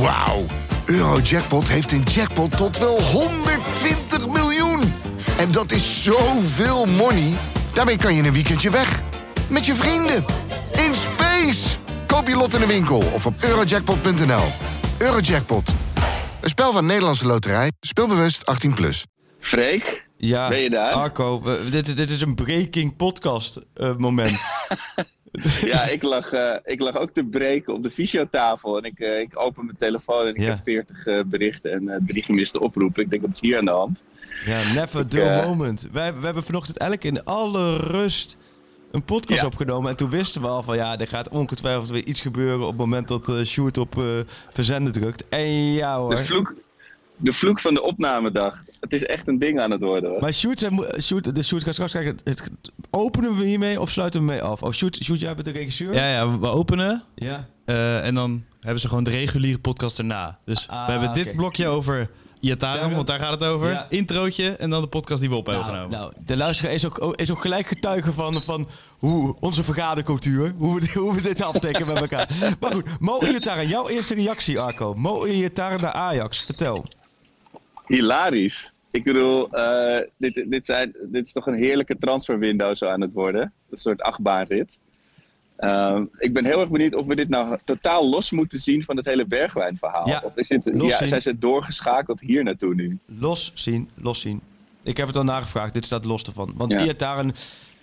Wauw. Eurojackpot heeft een jackpot tot wel 120 miljoen. En dat is zoveel money. Daarmee kan je een weekendje weg. Met je vrienden. In space. Koop je lot in de winkel of op eurojackpot.nl. Eurojackpot. Een spel van Nederlandse Loterij. Speelbewust 18+. Plus. Freek, Ja, Ben je daar? Arco, we- dit, is- dit is een breaking podcast eh, moment. ja, ik lag, eh, ik lag ook te breken op de fysiotafel. En ik, eh, ik open mijn telefoon en ik Ja. heb 40 eh, berichten en drie gemiste oproepen. Ik denk, wat is hier aan de hand? Ja, never the moment. Wij, we hebben vanochtend eigenlijk in alle rust een podcast Ja. opgenomen. En toen wisten we al van ja, er gaat ongetwijfeld weer iets gebeuren op het moment dat eh Sjoerd op verzenden drukt. En ja hoor. De vloek, de vloek van de opnamedag. Het is echt een ding aan het worden. Hoor. Maar Sjoerd, zei, mo- Sjoerd, de Sjoerd gaat straks kijken, het, openen we hiermee of sluiten we mee af? Oh, Sjoerd, Sjoerd jij bent de regisseur? Ja, ja, we- openen Ja. eh, en dan hebben ze gewoon de reguliere podcast erna. Dus Ah, we hebben dit blokje over Iataren, want daar gaat het over. Ja. Introotje en dan de podcast die we op hebben Nou, genomen. nou, de luisteraar is ook, is ook gelijk getuige van, van hoe onze vergadercultuur, hoe we, hoe we dit afdekken met elkaar. Maar goed, Mo Iataren, jouw eerste reactie, Arco. Mo Iataren naar Ajax, vertel. Hilarisch. Ik bedoel, eh, dit, dit, zijn, dit is toch een heerlijke transferwindow zo aan het worden. Een soort achtbaanrit. Ehm, ik ben heel erg benieuwd of we dit nou totaal los moeten zien van het hele Bergwijn-verhaal. Ja, of is los ja, zijn ze doorgeschakeld hier naartoe nu? Los zien, los zien. Ik heb het al nagevraagd, dit staat los ervan. Want Ja. Iataren,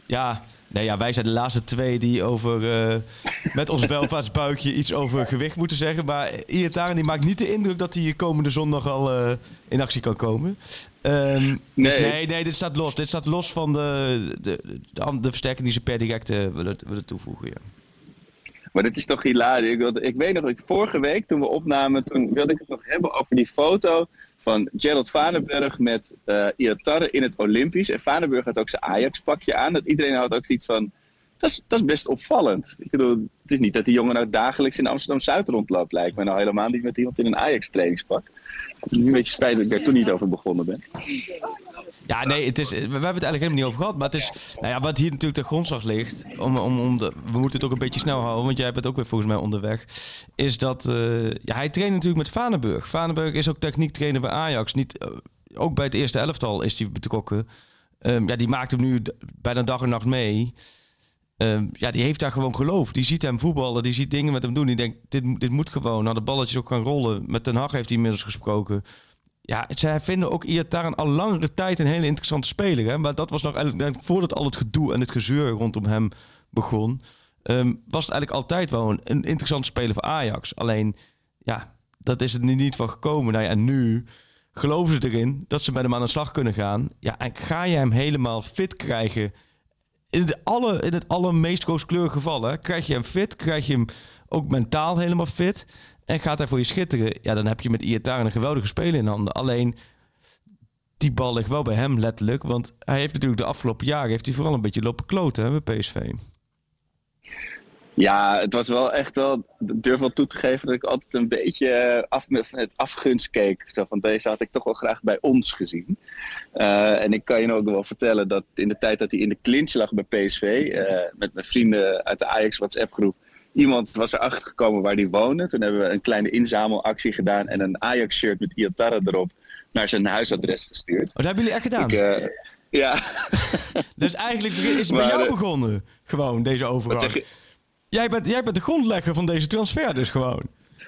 ja, nee, ja, wij zijn de laatste twee die over, eh, met ons welvaartsbuikje iets over gewicht moeten zeggen. Maar Iataren die maakt niet de indruk dat hij komende zondag al eh, in actie kan komen. Ehm, Dus Nee. nee, dit staat los. Dit staat los van de, de, de, versterking die ze per direct eh, willen, willen toevoegen. Ja. Maar dit is toch hilarisch. Ik, wilde, ik weet nog, ik, vorige week toen we opnamen, toen wilde ik het nog hebben over die foto van Gerald Vanenburg met eh Iatare in het Olympisch. En Vanenburg had ook zijn Ajax-pakje aan. Dat iedereen had ook zoiets van, dat is, dat is best opvallend. Ik bedoel, het is niet dat die jongen nou dagelijks in Amsterdam-Zuid rondloopt, lijkt me nou helemaal niet met iemand in een Ajax-trainingspak. Het is een beetje spijt dat ik daar toen niet over begonnen ben. Ja, nee, het is, we hebben het eigenlijk helemaal niet over gehad. Maar het is, nou ja, wat hier natuurlijk de grondslag ligt, om, om, om de, we moeten het ook een beetje snel houden, want jij bent ook weer volgens mij onderweg, is dat eh, ja, hij traint natuurlijk met Vanenburg. Vanenburg is ook techniektrainer bij Ajax. Niet, eh, ook bij het eerste elftal is hij betrokken. Ehm, ja, die maakt hem nu bijna dag en nacht mee. Ehm, ja, die heeft daar gewoon geloof. Die ziet hem voetballen, die ziet dingen met hem doen. Die denkt, dit, dit moet gewoon. Nou, de balletjes ook gaan rollen. Met Ten Hag heeft hij inmiddels gesproken. Ja, zij vinden ook Iataren al langere tijd een hele interessante speler. Hè? Maar dat was nog eigenlijk eigenlijk voordat al het gedoe en het gezeur rondom hem begon. ehm, was het eigenlijk altijd wel een, interessante speler voor Ajax. Alleen, ja, dat is er nu niet van gekomen. Nou ja, en nu geloven ze erin dat ze met hem aan de slag kunnen gaan. Ja, en ga je hem helemaal fit krijgen... In het, alle, in het allermeest rooskleurige geval, krijg je hem fit, krijg je hem ook mentaal helemaal fit en gaat hij voor je schitteren, ja, dan heb je met Iataren een geweldige speler in handen. Alleen, die bal ligt wel bij hem letterlijk, want hij heeft natuurlijk de afgelopen jaren heeft hij vooral een beetje lopen kloten hè, bij PSV. Ja, het was wel echt wel. Ik durf wel toe te geven dat ik altijd een beetje eh, af, het afgunst keek. Zo van deze had ik toch wel graag bij ons gezien. Eh, en ik kan je ook wel vertellen dat in de tijd dat hij in de clinch lag bij PSV, eh, met mijn vrienden uit de Ajax WhatsApp groep, iemand was erachter gekomen waar hij woonde. Toen hebben we een kleine inzamelactie gedaan en een Ajax shirt met Iatara erop naar zijn huisadres gestuurd. Oh, dat hebben jullie echt gedaan. Ik, eh, ja, dus eigenlijk is het bij Maar, jou eh, begonnen, gewoon, deze wat overgang. Jij bent, jij bent de grondlegger van deze transfer dus gewoon.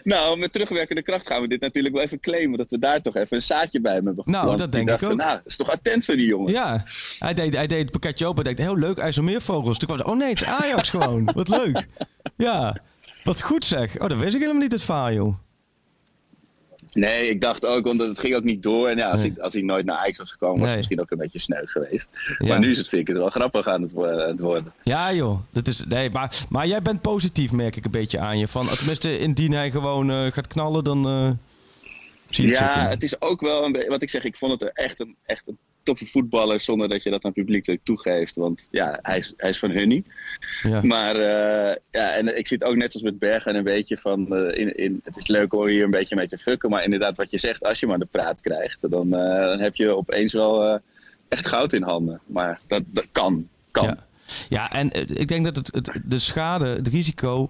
Nou, met terugwerkende kracht gaan we dit natuurlijk wel even claimen. Dat we daar toch even een zaadje bij hebben Nou, dat Die denk ik ook. Nou, dat is toch attent voor die jongens. Ja, hij deed, hij deed het pakketje open en dacht, heel leuk, IJsselmeervogels. Toen kwam ze, oh nee, het is Ajax gewoon. Wat leuk. Ja, wat goed zeg. Oh, dat wist ik helemaal niet, het verhaal, joh. Nee, ik dacht ook, want het ging ook niet door. En ja, als, Nee. ik, als hij nooit naar Ajax was gekomen, was Nee. het misschien ook een beetje sneu geweest. Ja. Maar nu is het, vind ik het wel grappig aan het, worden. Ja, joh. Dat is, nee, maar, maar jij bent positief, merk ik een beetje aan je. Van, tenminste, indien hij gewoon eh, gaat knallen, dan eh zie je het Ja, zitten. het is ook wel een beetje, wat ik zeg, ik vond het er echt een, echt een toffe voetballer zonder dat je dat aan het publiek toegeeft. Want ja, hij is, hij is van Hunny. Ja. Maar eh, ja, en ik zit ook net als met Bergen een beetje van, eh, in, in, het is leuk om hier een beetje mee te fucken. Maar inderdaad, wat je zegt, als je maar de praat krijgt, dan, eh, dan heb je opeens wel echt goud in handen. Maar dat, dat kan, kan. Ja. Ja, en ik denk dat het, het, de schade, het risico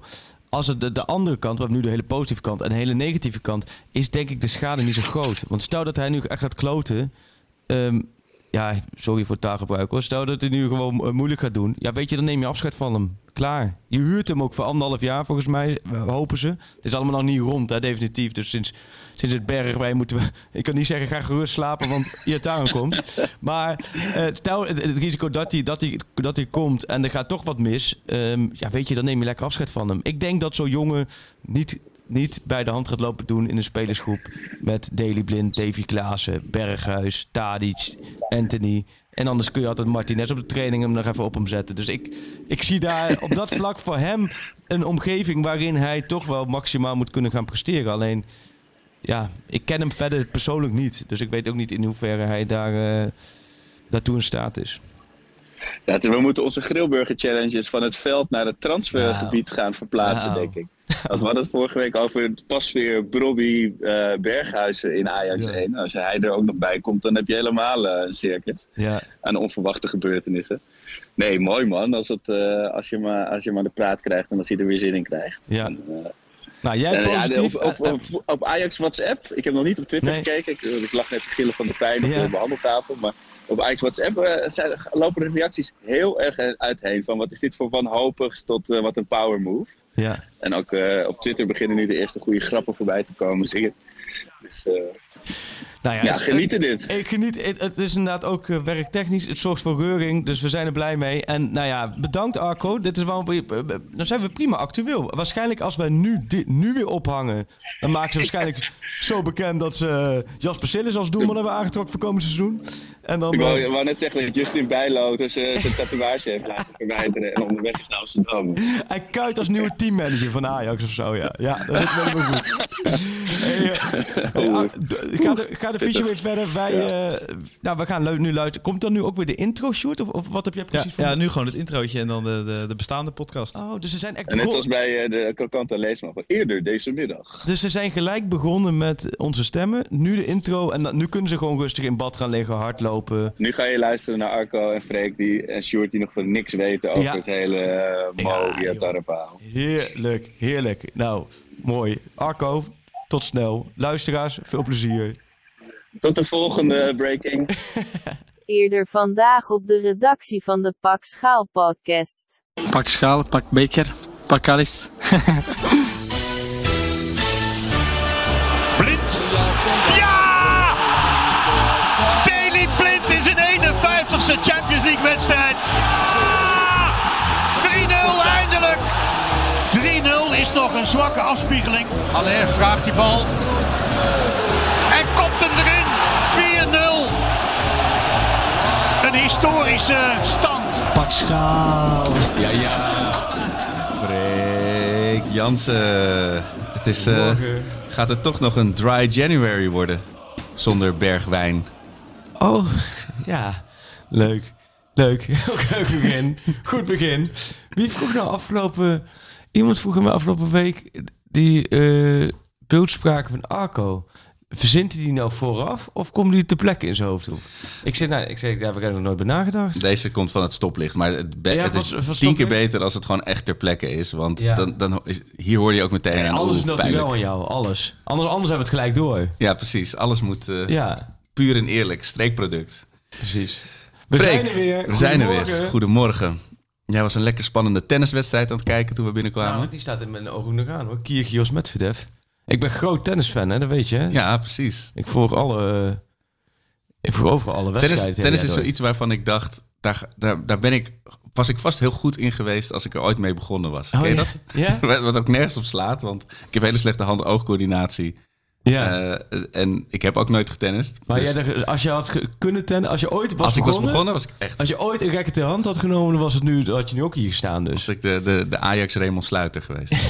als het de, de andere kant, we hebben nu de hele positieve kant en de hele negatieve kant, is denk ik de schade niet zo groot. Want stel dat hij nu echt gaat kloten. ehm, ja, sorry voor het taalgebruik hoor. Stel dat hij nu gewoon eh, moeilijk gaat doen. Ja, weet je, dan neem je afscheid van hem. Klaar. Je huurt hem ook voor anderhalf jaar volgens mij, eh, hopen ze. Het is allemaal nog niet rond, hè, definitief. Dus sinds, sinds het Bergwijn moeten we... Ik kan niet zeggen, ga gerust slapen, want Iataren komt. Maar eh, stel het, het risico dat hij, dat, hij, dat hij komt en er gaat toch wat mis. ehm, ja, weet je, dan neem je lekker afscheid van hem. Ik denk dat zo'n jongen niet, niet bij de hand gaat lopen doen in een spelersgroep... met Daley Blind, Davy Klaassen, Berghuis, Tadic, Anthony... En anders kun je altijd Martinez op de training hem nog even op hem zetten. Dus ik, ik zie daar op dat vlak voor hem een omgeving waarin hij toch wel maximaal moet kunnen gaan presteren. Alleen, ja, ik ken hem verder persoonlijk niet. Dus ik weet ook niet in hoeverre hij daar, eh, daartoe in staat is. Ja, we moeten onze grillburger challenges van het veld naar het transfergebied gaan verplaatsen, Nou. denk ik. Want we hadden het vorige week over pas weer Brobby eh, Berghuizen in Ajax Ja. 1. Als hij er ook nog bij komt, dan heb je helemaal eh, een circus Ja, aan onverwachte gebeurtenissen. Nee, mooi man, als, het, eh, als, je maar, als je maar de praat krijgt en als hij er weer zin in krijgt. Ja. En, nou jij ja, positief. op, op, op, op Ajax WhatsApp, ik heb nog niet op Twitter Nee. gekeken, ik, ik lag net te gillen van de pijn op de behandeltafel, maar op Ajax WhatsApp eh, zijn, lopen de reacties heel erg uitheen. Van wat is dit voor wanhopigs tot eh, wat een power move. ja. En ook eh, op Twitter beginnen nu de eerste goede grappen voorbij te komen. Zingen. Dus eh, Nou ja, ja, het- genieten dit. Ik geniet, het, het is inderdaad ook eh, werktechnisch. Het zorgt voor reuring, dus we zijn er blij mee. En nou ja, bedankt Arco. Dit is wel, eh, dan zijn we prima actueel. Waarschijnlijk als wij nu, dit, nu weer ophangen, dan maken ze waarschijnlijk zo bekend dat ze Jasper Sillis als doelman hebben aangetrokken voor komend seizoen. En dan, Ik wou, ik wou net zeggen dat Justin Bijlo dus, eh, zijn tatoeage heeft laten verwijderen en onderweg is naar Amsterdam. hij kuit als nieuwe teammanager van Ajax of zo, ja. Ja, dat is helemaal goed. Hey, eh, d- ga, de, ga de visio weer verder. Wij, eh, nou, we gaan nu luisteren. Komt dan nu ook weer de intro shoot? Of, of wat heb jij Ja, precies voor ja, nu gewoon het introotje en dan de, de, de bestaande podcast. Oh, dus ze zijn echt En net zoals bij eh, de Krokante Leesman van eerder deze middag. Dus ze zijn gelijk begonnen met onze stemmen. Nu de intro. En dan, nu kunnen ze gewoon rustig in bad gaan liggen, hardlopen. Nu ga je luisteren naar Arco en Freek die, en Sjoerd die nog van niks weten over Ja. het hele uh, Mo Ja. Heerlijk, heerlijk. Nou, mooi. Arco, tot snel. Luisteraars, veel plezier. Tot de volgende breaking. Eerder vandaag op de redactie van de Pak Schaal podcast. Pak schaal, pak beker, pak alles. zwakke afspiegeling. Allaire vraagt die bal. En kopt hem erin. 4-0. Een historische stand. Pak schaal. Ja, ja. Freek Jansen. Het is, eh, gaat het toch nog een dry January worden? Zonder bergwijn. Oh, ja. Leuk. Leuk. Heel leuk begin. Goed begin. Wie vroeg nou afgelopen... Iemand vroeg me afgelopen week die eh beeldspraken van Arco. Verzint hij die nou vooraf of komt die ter plekke in zijn hoofd op? Ik zei, nou, ik zei, daar heb ik er nooit bij nagedacht. Deze komt van het stoplicht. Maar het, Ja, het is van tien keer beter als het gewoon echt ter plekke is. Want Ja. dan, dan is, hier hoor je ook meteen een alles is natuurlijk aan jou, alles. Anders, anders hebben we het gelijk door. Ja, precies. Alles moet eh, Ja, puur en eerlijk. Streekproduct. precies. We Freek, zijn er weer. We zijn er weer. Goedemorgen. Jij was een lekker spannende tenniswedstrijd aan het kijken toen we binnenkwamen. Nou, die staat in mijn ogen nog aan hoor. Kyrgios Medvedev. Ik ben groot tennisfan, hè? dat weet je. Hè? ja, precies. Ik volg alle. Ik volg overal alle wedstrijden. Tennis, is zoiets waarvan ik dacht, daar, daar, daar ben ik, was ik vast heel goed in geweest als ik er ooit mee begonnen was. Oh, Ken je ja? dat? Ja? Wat ook nergens op slaat, want ik heb hele slechte hand-oogcoördinatie. Ja. Eh, en ik heb ook nooit getennist. maar Dus jij als je had kunnen tennen, als je ooit was als ik begonnen, was begonnen, was ik echt als je ooit een racket ter hand had genomen, dan was het nu, had je nu ook hier gestaan. Dus. was ik de, de, de Ajax Raymond Sluiter geweest.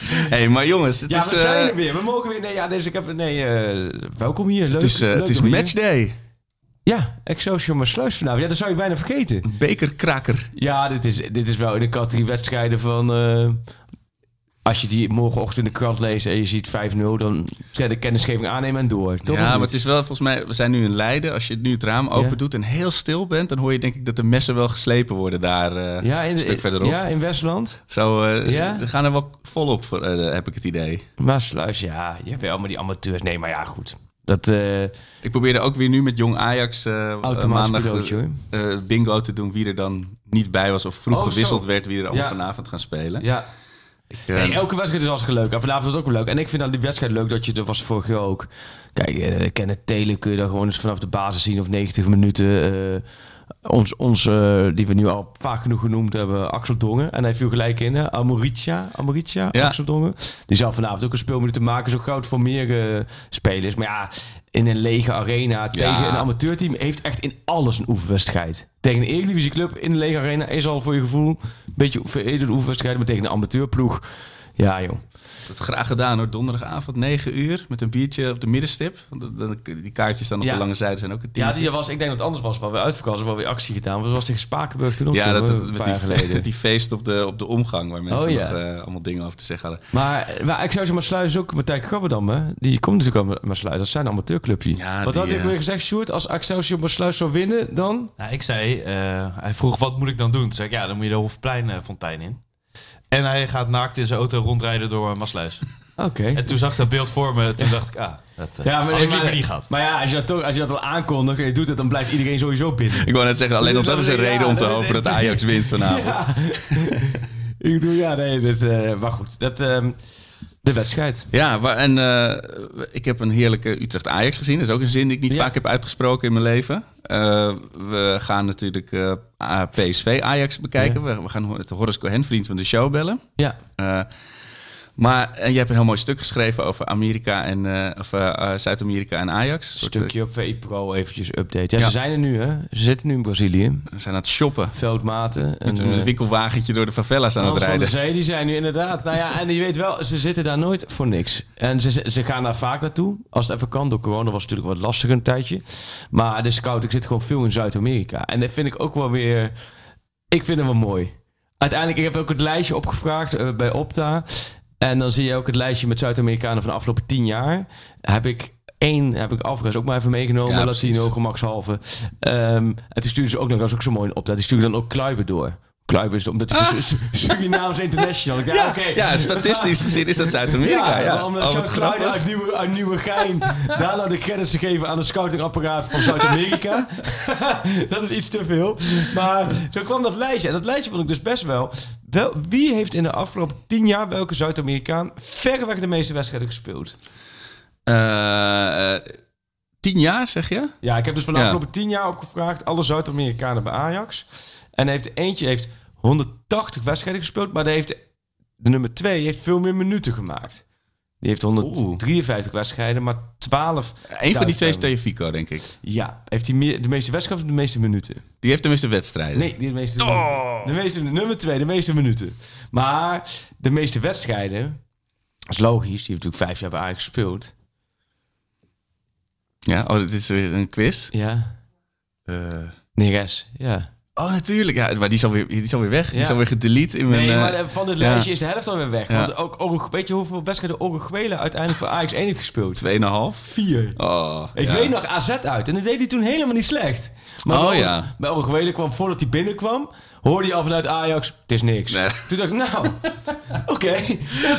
hey, maar jongens, het Ja, is, we zijn eh, er weer. We mogen weer. Nee, ja, dus ik heb. Nee, eh, welkom hier. Leuk. het is, leuk het is matchday. Ja, Excelsior maar sluis vanavond. Ja, dat zou je bijna vergeten. Bekerkraker. Ja, dit is, dit is wel in de categorie wedstrijden van. Als je die morgenochtend in de krant leest en je ziet 5-0, dan de kennisgeving aannemen en door. Toch? ja, maar het is wel volgens mij, we zijn nu in Leiden. Als je nu het raam open Ja. doet en heel stil bent, dan hoor je denk ik dat de messen wel geslepen worden daar eh, ja, in, een stuk verderop. Ja, in Westland. Zo, eh Ja? we gaan er wel volop, voor, eh, heb ik het idee. Maasluis, ja, jawel, maar die amateurs, nee, maar ja, goed. Dat Ik probeerde ook weer nu met Jong Ajax automatisch maandag pilootje, bingo te doen wie er dan niet bij was of vroeg Oh, zo. gewisseld werd wie er allemaal Ja. vanavond gaan spelen. Ja, Ik, eh, Nee, elke wedstrijd is hartstikke leuk. En vanavond is het ook wel leuk. En ik vind dan die wedstrijd leuk dat je, dat was vorig jaar ook. Kijk, eh Kenneth Taylor kun je dan gewoon eens vanaf de basis zien of 90 minuten. eh, ons, ons eh, die we nu al vaak genoeg genoemd hebben, Axel Dongen. En hij viel gelijk in, hè? Amoritia, Amoritia, Ja. Axel Dongen. Die zal vanavond ook een speelminuut te maken. Zo goud voor meer eh, spelers. Maar ja, in een lege arena tegen Ja. een amateurteam heeft echt in alles een oefenwedstrijd. Tegen een Eredivisieclub in een lege arena is al voor je gevoel een beetje veredelde oefenwedstrijd. Maar tegen een amateurploeg, ja joh. dat graag gedaan hoor. Donderdagavond 9 uur met een biertje op de middenstip. Die kaartjes dan op Ja. de lange zijde zijn ook een Ja, die was, ik denk dat het anders was. Waar we uitverkozen, was wel weer actie gedaan. Dat was tegen Spakenburg toen ook. Ja, toen, dat, met die, geleden. die feest op de, op de omgang waar mensen Oh, ja. nog eh, allemaal dingen over te zeggen hadden. Maar, maar ik zou ze maar sluizen ook Martijn Krabberdam, hè? Die komt natuurlijk al maar sluizen. Dat zijn een amateurclubje. Ja, Wat die, had ik eh, weer gezegd, Sjoerd? Als Excelsior Maassluis zou winnen, dan... Nou, ik zei, eh, hij vroeg wat moet ik dan doen? Toen zei ik, ja, dan moet je de Hofpleinfontein in. En hij gaat naakt in zijn auto rondrijden door Maasluis. Oké. En toen zag ik dat beeld voor me. Toen dacht ik, ah, dat eh, Ja, maar, had ik liever niet gehad. Maar ja, als je dat, toch, als je dat al aankondigt en je doet het, dan blijft iedereen sowieso binnen. Ik wou net zeggen, alleen Dus nog dat is een ja, reden om te hopen dat Ajax wint vanavond. Ja. ik bedoel, ja, nee, dat, eh, maar goed. Dat, ehm, de wedstrijd. Ja, en eh, ik heb een heerlijke Utrecht-Ajax gezien. Dat is ook een zin die ik niet Ja. vaak heb uitgesproken in mijn leven. Eh, we gaan natuurlijk eh, A- PSV-Ajax bekijken. We, we gaan het Horace Cohen, vriend van de show, bellen. Ja. Eh, maar en je hebt een heel mooi stuk geschreven over Amerika en eh, of, eh, eh, Zuid-Amerika en Ajax. Een eh, Stukje op VI Pro, eventjes update. Ja, Ja. ze zijn er nu, hè? Ze zitten nu in Brazilië. we zijn aan het shoppen. Veldmaten. Met en, een eh, winkelwagentje door de favelas aan het Hans van rijden. der Zee, die zijn nu inderdaad. Nou ja, en je weet wel, ze zitten daar nooit voor niks. En ze, ze gaan daar vaak naartoe, als het even kan. Door corona was het natuurlijk wat lastiger een tijdje. Maar de scouting zit gewoon veel in Zuid-Amerika. En dat vind ik ook wel weer... Ik vind het wel mooi. Uiteindelijk, ik heb ook het lijstje opgevraagd eh, bij Opta. En dan zie je ook het lijstje met Zuid-Amerikanen van de afgelopen tien jaar. Heb ik één, heb ik Alvarez ook maar even meegenomen. Ja, Latino, gemakshalve. Ehm en toen stuurden ze ook nog, dat is ook zo mooi in Opta. Die stuurden dan ook Kluiber door. Kluiber is omdat hij Surinaams International. Ja, oké. Ja, statistisch gezien is dat Zuid-Amerika. Ja, Ja, omdat Oh, uit, Nieuwe, uit Nieuwegein daarna de credits te geven aan de scoutingapparaat van Zuid-Amerika. dat is iets te veel. Maar zo kwam dat lijstje. En dat lijstje vond ik dus best wel. wel wie heeft in de afgelopen tien jaar welke Zuid-Amerikaan verreweg de meeste wedstrijden gespeeld? Eh, eh, tien jaar, zeg je? Ja, ik heb dus van de Ja. afgelopen tien jaar opgevraagd alle Zuid-Amerikanen bij Ajax. En heeft eentje heeft 180 wedstrijden gespeeld, maar de, heeft, de nummer twee heeft veel meer minuten gemaakt. Die heeft 153 wedstrijden, maar 12. Eén van die twee is. Tefico, denk ik. Ja, heeft hij meer, de meeste wedstrijden of de meeste minuten? Die heeft de meeste wedstrijden. Nee, die heeft de meeste Oh. minuten. De meeste, nummer twee, de meeste minuten. Maar de meeste wedstrijden, dat is logisch, die heeft natuurlijk vijf jaar bij Ajax gespeeld. Ja, oh, dit is weer een quiz. Ja. Eh, Neres, ja. Oh, natuurlijk. Ja, maar die is alweer, die is alweer weg. Die is alweer gedelete in mijn... Nee, maar eh, van dit lijstje is de helft alweer weg. Want ook, Orug- weet je hoeveel wedstrijden Oruguela uiteindelijk voor Ajax 1 heeft gespeeld? 2,5. Vier. Oh, Ik weet nog AZ uit. En dat deed hij toen helemaal niet slecht. Maar Oh, bij, ja. bij kwam, voordat hij binnenkwam, hoorde hij al vanuit Ajax, het is niks. Nee. Toen dacht ik, nou, oké.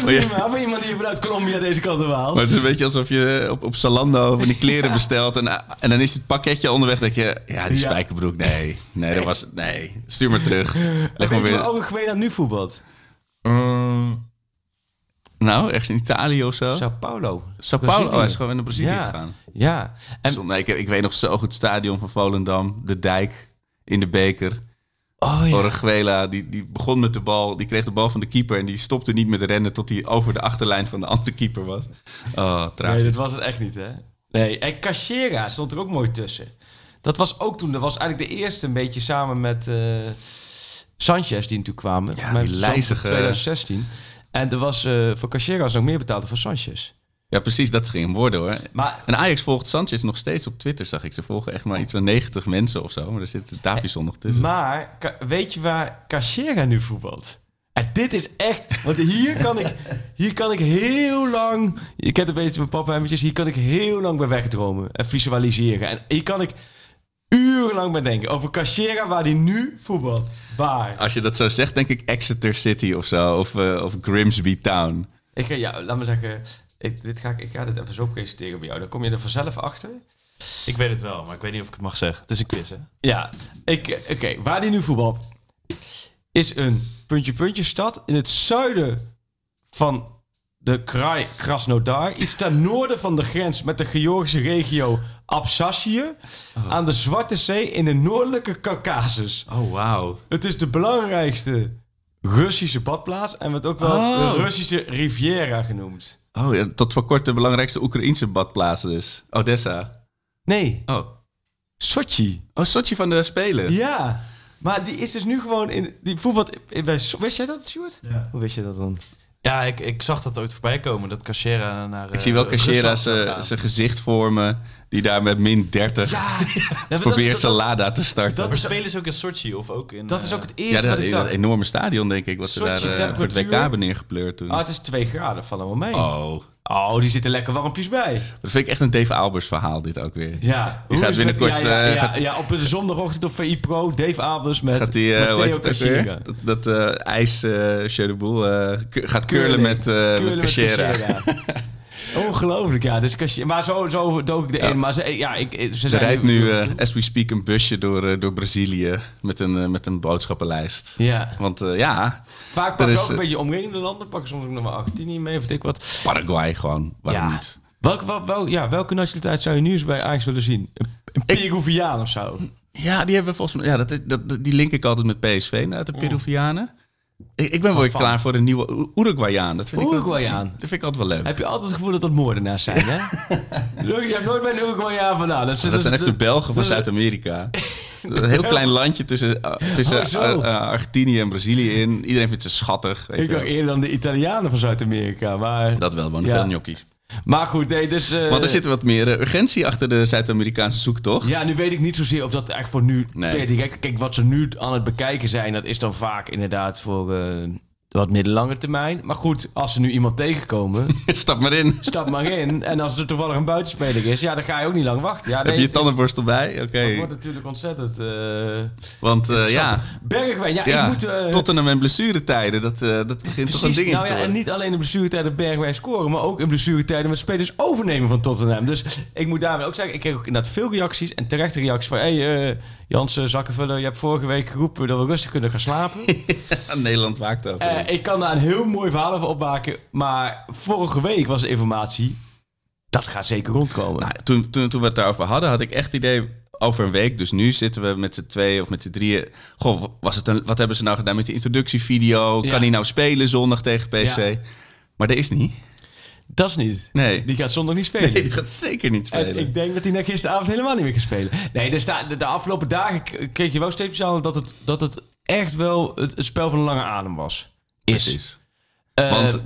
Prima, voor iemand die vanuit Colombia deze kant op haalt. Maar het is een beetje alsof je op, op Zalando van die kleren bestelt. En, en dan is het pakketje onderweg. denk je, ja, die Ja. spijkerbroek. Nee, nee, dat was Nee, stuur maar terug. Leg maar je weer. waar Oruguela nu voetbalt? Mm, nou, ergens in Italië of zo. Sao Paulo. Sao Paulo. Oh, hij is gewoon naar Brazilië Ja. gegaan. Ja. En, ik, ik weet nog zo goed het stadion van Volendam. De dijk in de beker. Oh ja. Die, die begon met de bal. Die kreeg de bal van de keeper. En die stopte niet met rennen tot hij over de achterlijn van de andere keeper was. Oh, Nee, tragisch. dat was het echt niet, hè? Nee, en Cachera stond er ook mooi tussen. Dat was ook toen, dat was eigenlijk de eerste een beetje samen met eh, Sanchez die natuurlijk kwamen. Ja, die lijzige- 2016. En er was eh, voor Cachera was nog meer betaald dan voor Sanchez. Ja, precies. Dat ging hem worden hoor. Maar En Ajax volgt Sanchez nog steeds op Twitter, zag ik. Ze volgen echt maar iets van 90 mensen of zo. Maar er zit Davison nog tussen. Maar weet je waar Cachera nu voetbalt? En dit is echt... Want hier kan ik, hier kan ik heel lang... Je kent een beetje mijn papahemmetjes. Hier kan ik heel lang bij wegdromen. En visualiseren. En hier kan ik urenlang bij denken. Over Cachera, waar die nu voetbalt. Waar? Als je dat zo zegt, denk ik Exeter City of zo. Of, eh, of Grimsby Town. Ik ga, ja, laat me zeggen... Ik, dit ga, ik, ik ga dit even zo presenteren bij jou. Dan kom je er vanzelf achter. Ik weet het wel, maar ik weet niet of ik het mag zeggen. Het is een quiz, hè? Ja, ik- oké. waar die nu voetbalt is een puntje-puntje stad in het zuiden van de Krai Krasnodar. Iets ten noorden van de grens met de Georgische regio Absassië. Aan de Zwarte Zee in de noordelijke Caucasus. Oh, wauw. Het is de belangrijkste Russische badplaats en wordt ook wel Oh. de Russische Riviera genoemd. Oh, ja, tot voor kort de belangrijkste Oekraïense badplaats dus. Odessa. Nee, Oh. Sochi. Oh, Sochi van de Spelen. Ja, maar die is dus nu gewoon in die voetbal. Bij, wist jij dat, Stuart? Ja. Hoe wist je dat dan? Ja, ik, ik zag dat ooit voorbij komen, dat Cachera naar Ik zie wel Cachera Rusland zou zijn gezicht vormen. Die daar met min 30 probeert zijn Lada te starten. dat Maar is- spelen ze ook in Sochi of ook in... Dat is eh, ook het ja, eerste dat, wat ik dat dacht. enorme stadion, denk ik, wat ze daar eh, voor het WK hebben neergepleurd toen. Ah, het is 2 graden, vallen wel mee. Oh, Oh, die zitten lekker warmpjes bij. dat vind ik echt een Dave Albers verhaal, dit ook weer. Ja. Die gaat het binnenkort, Ja, ja, eh, ja, gaat- ja, op de zondagochtend op VI Pro, Dave Abels met, Gaat die, eh. Dat, dat eh, ijs, de Boel, gaat curlen Curling. met, Curling met. Ongelooflijk, ja. Dus maar zo, zo dook ik erin. Ja. Maar ze, ja, ik, ze zijn rijdt nu, eh, as we speak, een busje door, eh, door Brazilië met een, eh, met een boodschappenlijst. ja. Want ja, Vaak pakken ze ook een beetje omringende landen. Pakken soms ook nog maar Argentinië mee, of weet ik wat. Paraguay gewoon, waarom Ja. niet? Welke, wel, wel- ja, welke nationaliteit zou je nu eens bij Ajax willen zien? Een, een Peruviaan of zo? Ja, die hebben we volgens mij. Ja, dat is, dat, dat- die link ik altijd met PSV uit de Peruvianen. Ik, ik ben wel weer van. klaar voor een nieuwe Uruguayaan. Dat vind ik ook- Uruguayaan. Dat vind ik altijd wel leuk. Heb je altijd het gevoel dat dat moordenaars zijn, hè? Je hebt nooit bij een Uruguayaan vandaan. Dat, dat zijn echt de Belgen van Zuid-Amerika. Een heel klein landje tussen, eh, tussen Oh, eh, eh, Argentinië en Brazilië in. Iedereen vindt ze schattig. Weet Ik wel. eerder dan de Italianen van Zuid-Amerika. Maar, Dat wel, man. Ja. Veel gnocchi's. Maar goed, nee, dus... eh, Want er zit wat meer eh, urgentie achter de Zuid-Amerikaanse zoektocht. Ja, nu weet ik niet zozeer of dat echt voor nu... Nee. direct- Kijk, wat ze nu aan het bekijken zijn... dat is dan vaak inderdaad voor eh, wat middellange termijn. Maar goed, als ze nu iemand tegenkomen... Stap maar in. stap maar in. En als er toevallig een buitenspeler is... ja, dan ga je ook niet lang wachten. Ja, nee, Heb je je tandenborstel bij? Oké. Het wordt natuurlijk ontzettend... eh Want eh, ja, Bergwijn, ja, ja ik moet... eh, Tottenham en blessuretijden, dat, dat begint toch een Precies, ding nou ja, en niet alleen in blessuretijden Bergwijn scoren, maar ook in blessuretijden met spelers overnemen van Tottenham. Dus ik moet daarmee ook zeggen, ik kreeg ook inderdaad veel reacties en terechte reacties van, hé hey, Jans eh, Zakkenvuller, je hebt vorige week geroepen dat we rustig kunnen gaan slapen. Nederland waakt over. Ik kan daar een heel mooi verhaal over opmaken, maar vorige week was de informatie, dat gaat zeker rondkomen. Nou, toen, toen, toen we het daarover hadden, had ik echt het idee over een week. Dus nu zitten we met z'n tweeën of met z'n drieën. Goh, was het een, wat hebben ze nou gedaan met die introductievideo? Kan hij nou spelen zondag tegen PSV? Ja. Maar dat is niet. dat is niet. Nee. Die gaat zondag niet spelen. Nee, die gaat zeker niet spelen. En ik denk dat hij na gisteravond helemaal niet meer gaat spelen. Nee, er staat, de, de afgelopen dagen kreeg je wel steeds speciaal dat het, dat het echt wel het, het spel van een lange adem was. Is. Precies. Eh, Want,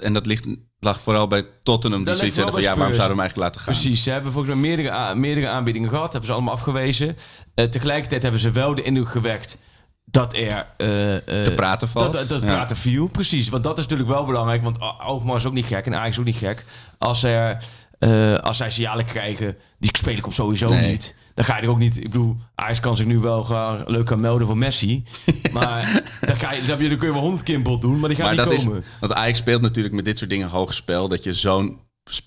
en dat ligt, lag vooral bij Tottenham. Die zoiets hadden van, ja, waarom zouden we hem eigenlijk laten gaan? Precies, ze hebben volgens mij meerdere, meerdere aanbiedingen gehad. Hebben ze allemaal afgewezen. Eh, tegelijkertijd hebben ze wel de indruk gewekt dat er... eh, eh, Te praten valt. Dat, dat, Ja. praten viel, precies. Want dat is natuurlijk wel belangrijk. Want Overmars is ook niet gek en Ajax is ook niet gek. Als, er, eh, als zij signalen krijgen, die speel ik op sowieso Nee. niet. Dan ga je er ook niet... Ik bedoel, Ajax kan zich nu wel gaan, leuk gaan melden voor Messi. maar dan, ga je, dan kun je wel honderd keer bot doen, maar die gaat Maar niet dat komen. is, want Ajax speelt natuurlijk met dit soort dingen hoog spel. Dat je zo'n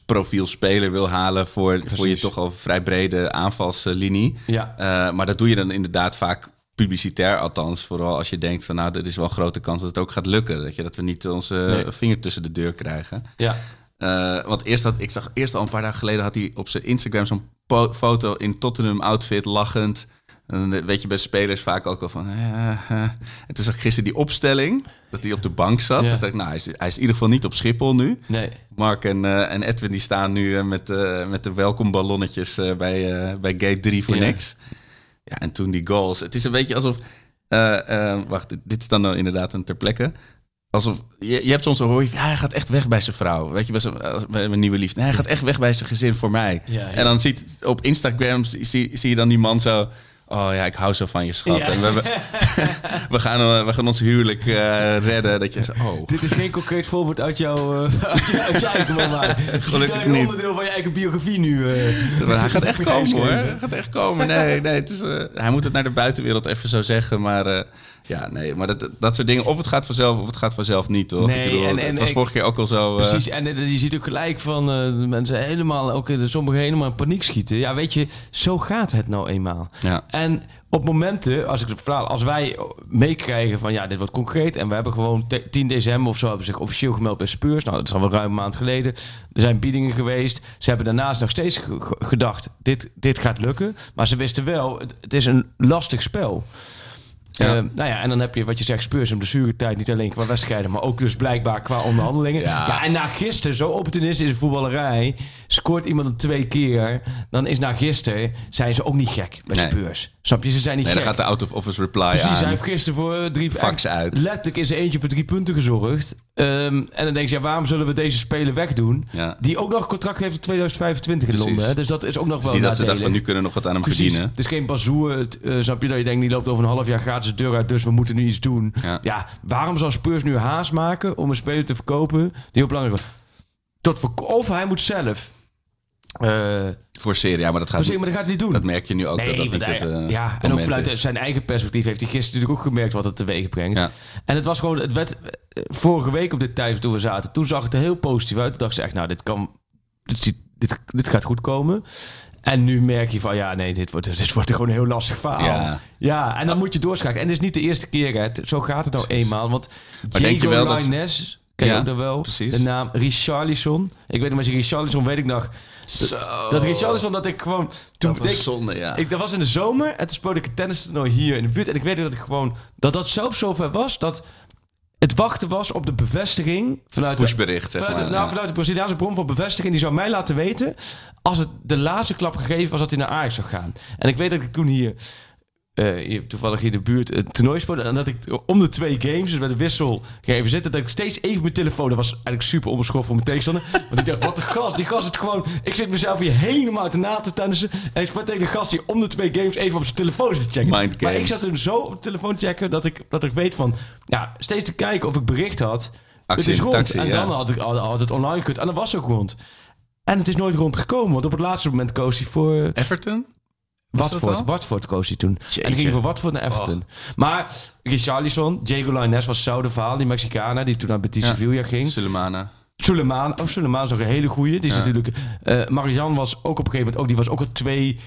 profiel speler wil halen voor, voor je toch al vrij brede aanvalslinie. Ja. Eh, maar dat doe je dan inderdaad vaak publicitair althans. Vooral als je denkt van nou, er is wel een grote kans dat het ook gaat lukken. Dat, je, dat we niet onze Nee. vinger tussen de deur krijgen. Ja. Eh, want eerst had, ik zag eerst al een paar dagen geleden had hij op zijn Instagram zo'n foto in Tottenham outfit lachend. En dan weet je bij spelers vaak ook al van. eh. En toen zag ik gisteren die opstelling dat hij op de bank zat. Ja. Dus dacht ik, nou, hij is, hij is in ieder geval niet op Schiphol nu. Nee. Mark en, en Edwin die staan nu met, met de welkomballonnetjes bij, bij gate 3 voor Ja. niks. Ja, en toen die goals. Het is een beetje alsof. wacht, dit- dit is dan nou inderdaad een ter plekke. Alsof, je, je hebt soms een hoor je ja, hij gaat echt weg bij zijn vrouw. Weet je, bij, zijn, bij mijn nieuwe liefde. Nee, hij gaat echt weg bij zijn gezin voor mij. Ja, ja. En dan ziet op Instagram zie, zie je dan die man zo Oh ja, ik hou zo van je schat. Ja. En we, we, gaan, eh, we gaan ons huwelijk eh, redden. Dat je zo, oh. Dit is geen concreet voorbeeld uit jouw uh, uit je, uit je eigen roman. Gelukkig niet. onderdeel van je eigen biografie nu. Maar hij gaat echt komen hoor. Hij gaat echt komen. Nee, nee. Het is, hij moet het naar de buitenwereld even zo zeggen. Maar ja, nee. Maar dat, dat soort dingen. Of het gaat vanzelf, of het gaat vanzelf niet, toch? Nee, ik bedoel, en- en het was vorige keer ook al zo. eh, Precies, en eh, je ziet ook gelijk van eh, de mensen helemaal, ook sommigen helemaal in paniek schieten. Ja, weet je, zo gaat het nou eenmaal. Ja. En op momenten, als, ik het verhaal, als wij meekrijgen van ja, dit wordt concreet en we hebben gewoon te- 10 december of zo hebben zich officieel gemeld bij Spurs. Nou, dat is al wel ruim een maand geleden. Er zijn biedingen geweest. Ze hebben daarnaast nog steeds ge- ge- gedacht, dit, dit gaat lukken. Maar ze wisten wel, het is een lastig spel. Ja. Eh, nou ja, en dan heb je wat je zegt, Spurs een blessuretijd. Niet alleen qua wedstrijden, maar ook dus blijkbaar qua onderhandelingen. Ja. Ja, en na gisteren, zo opportunistisch in voetballerij, scoort iemand het twee keer. Dan is na gisteren, zijn ze ook niet gek bij Nee. Spurs. Snap je? Ze zijn niet nee, dan gek. gaat de out-of-office reply Precies, aan. hij heeft gisteren voor eh, drie Fax uit. Letterlijk is er eentje voor drie punten gezorgd. Ehm, en dan denk je, ja, waarom zullen we deze speler wegdoen? Ja. Die ook nog een contract heeft in 2025 in. Londen. Hè? Dus dat is ook nog wel niet dat ze dachten nu kunnen we nog wat aan hem Precies. verdienen. Het is geen bazoer. Eh, snap je dat je denkt, die loopt over een half jaar gratis de deur uit, dus we moeten nu iets doen. Ja. Ja, waarom zou Spurs nu haast maken om een speler te verkopen die op belangrijk is? Tot of hij moet zelf. eh Forceren, ja, maar dat gaat voorzien, maar dat gaat niet doen. Dat merk je nu ook, dat dat want niet hij- het eh, Ja, en ook vanuit is. zijn eigen perspectief heeft hij gisteren natuurlijk ook gemerkt wat het teweeg brengt. Ja. En het was gewoon, het werd eh, vorige week op dit tijd toen we zaten, toen zag het er heel positief uit. Toen dacht ze echt, nou, dit kan, dit, dit, dit gaat goed komen. En nu merk je van, ja, nee, dit wordt, dit wordt gewoon een heel lastig verhaal. Ja. Ja, en dan moet je doorschakelen. En het is niet de eerste keer, hè. Zo gaat het nou eenmaal. Want Maar denk je Diego wel ken je Ja, ook nog wel? precies. De naam Richarlison. Ik weet nog, maar Richarlison weet ik nog. Zo. Dat Richarlison, dat ik gewoon... Toen Dat was ik- zonde, ja. ik, dat was in de zomer en toen speelde ik een tennistoernooi hier in de buurt. En ik weet dat ik gewoon... Dat dat zelfs zover was dat het wachten was op de bevestiging vanuit... de- Pushbericht, zeg vanuit, de- maar, nou, ja. vanuit de Braziliaanse bron van bevestiging. Die zou mij laten weten als het de laatste klap gegeven was dat hij naar Ajax zou gaan. En ik weet dat ik toen hier... eh, hier toevallig hier in de buurt een toernooi speelde. En dat ik om de twee games, dus bij de wissel, ging even zitten. Dat ik steeds even mijn telefoon. Dat was eigenlijk super onbeschoft voor mijn tegenstander. Want ik dacht, wat de gast. Die gast is gewoon. Ik zit mezelf hier helemaal te na te tennissen. En ik sprak tegen de gast die om de twee games even op zijn telefoon zit te checken. Mind maar ik zat hem zo op de telefoon te checken dat ik, dat ik weet van. Ja, steeds te kijken of ik bericht had. Actie het is rond. taxi, en ja. dan had, ik, had, het online gekund. En dan was het ook rond. En het is nooit rondgekomen. Want op het laatste moment koos hij voor. Everton? Watford? Watford koos hij toen. En Jeetje. die ging voor Watford naar Everton. Maar Richarlison, Diego Lainez was zouden verhaal, die Mexicana die toen naar Betis. Sevilla ging. Sulemana. Suleiman, oh Suleiman is ook een hele goeie. Die is natuurlijk. Marian was ook op een gegeven moment ook. Die was ook al twee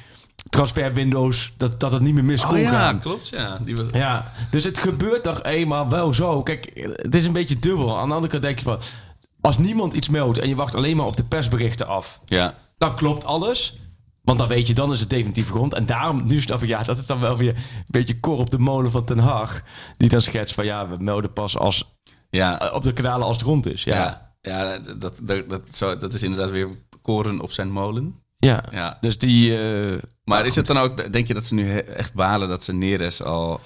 transferwindows dat dat het niet meer mis kon Oh ja, gaan. klopt, ja. Die was... Ja, dus het gebeurt toch eenmaal wel zo. Kijk, het is een beetje dubbel. Aan de andere kant denk je van, als niemand iets meldt en je wacht alleen maar op de persberichten af, Ja. dan klopt alles. Want dan weet je, dan is het definitief grond. En daarom, nu snap ik, ja, dat is dan wel weer een beetje kor op de molen van Ten Hag. Die dan schetst van, ja, we melden pas als, Ja, op de kanalen als het rond is. Ja, ja. ja. dat, dat, dat, zo, dat is inderdaad weer koren op zijn molen. ja. Ja. Dus die... eh, Maar is het dan ook, denk je dat ze nu echt balen dat ze Neres al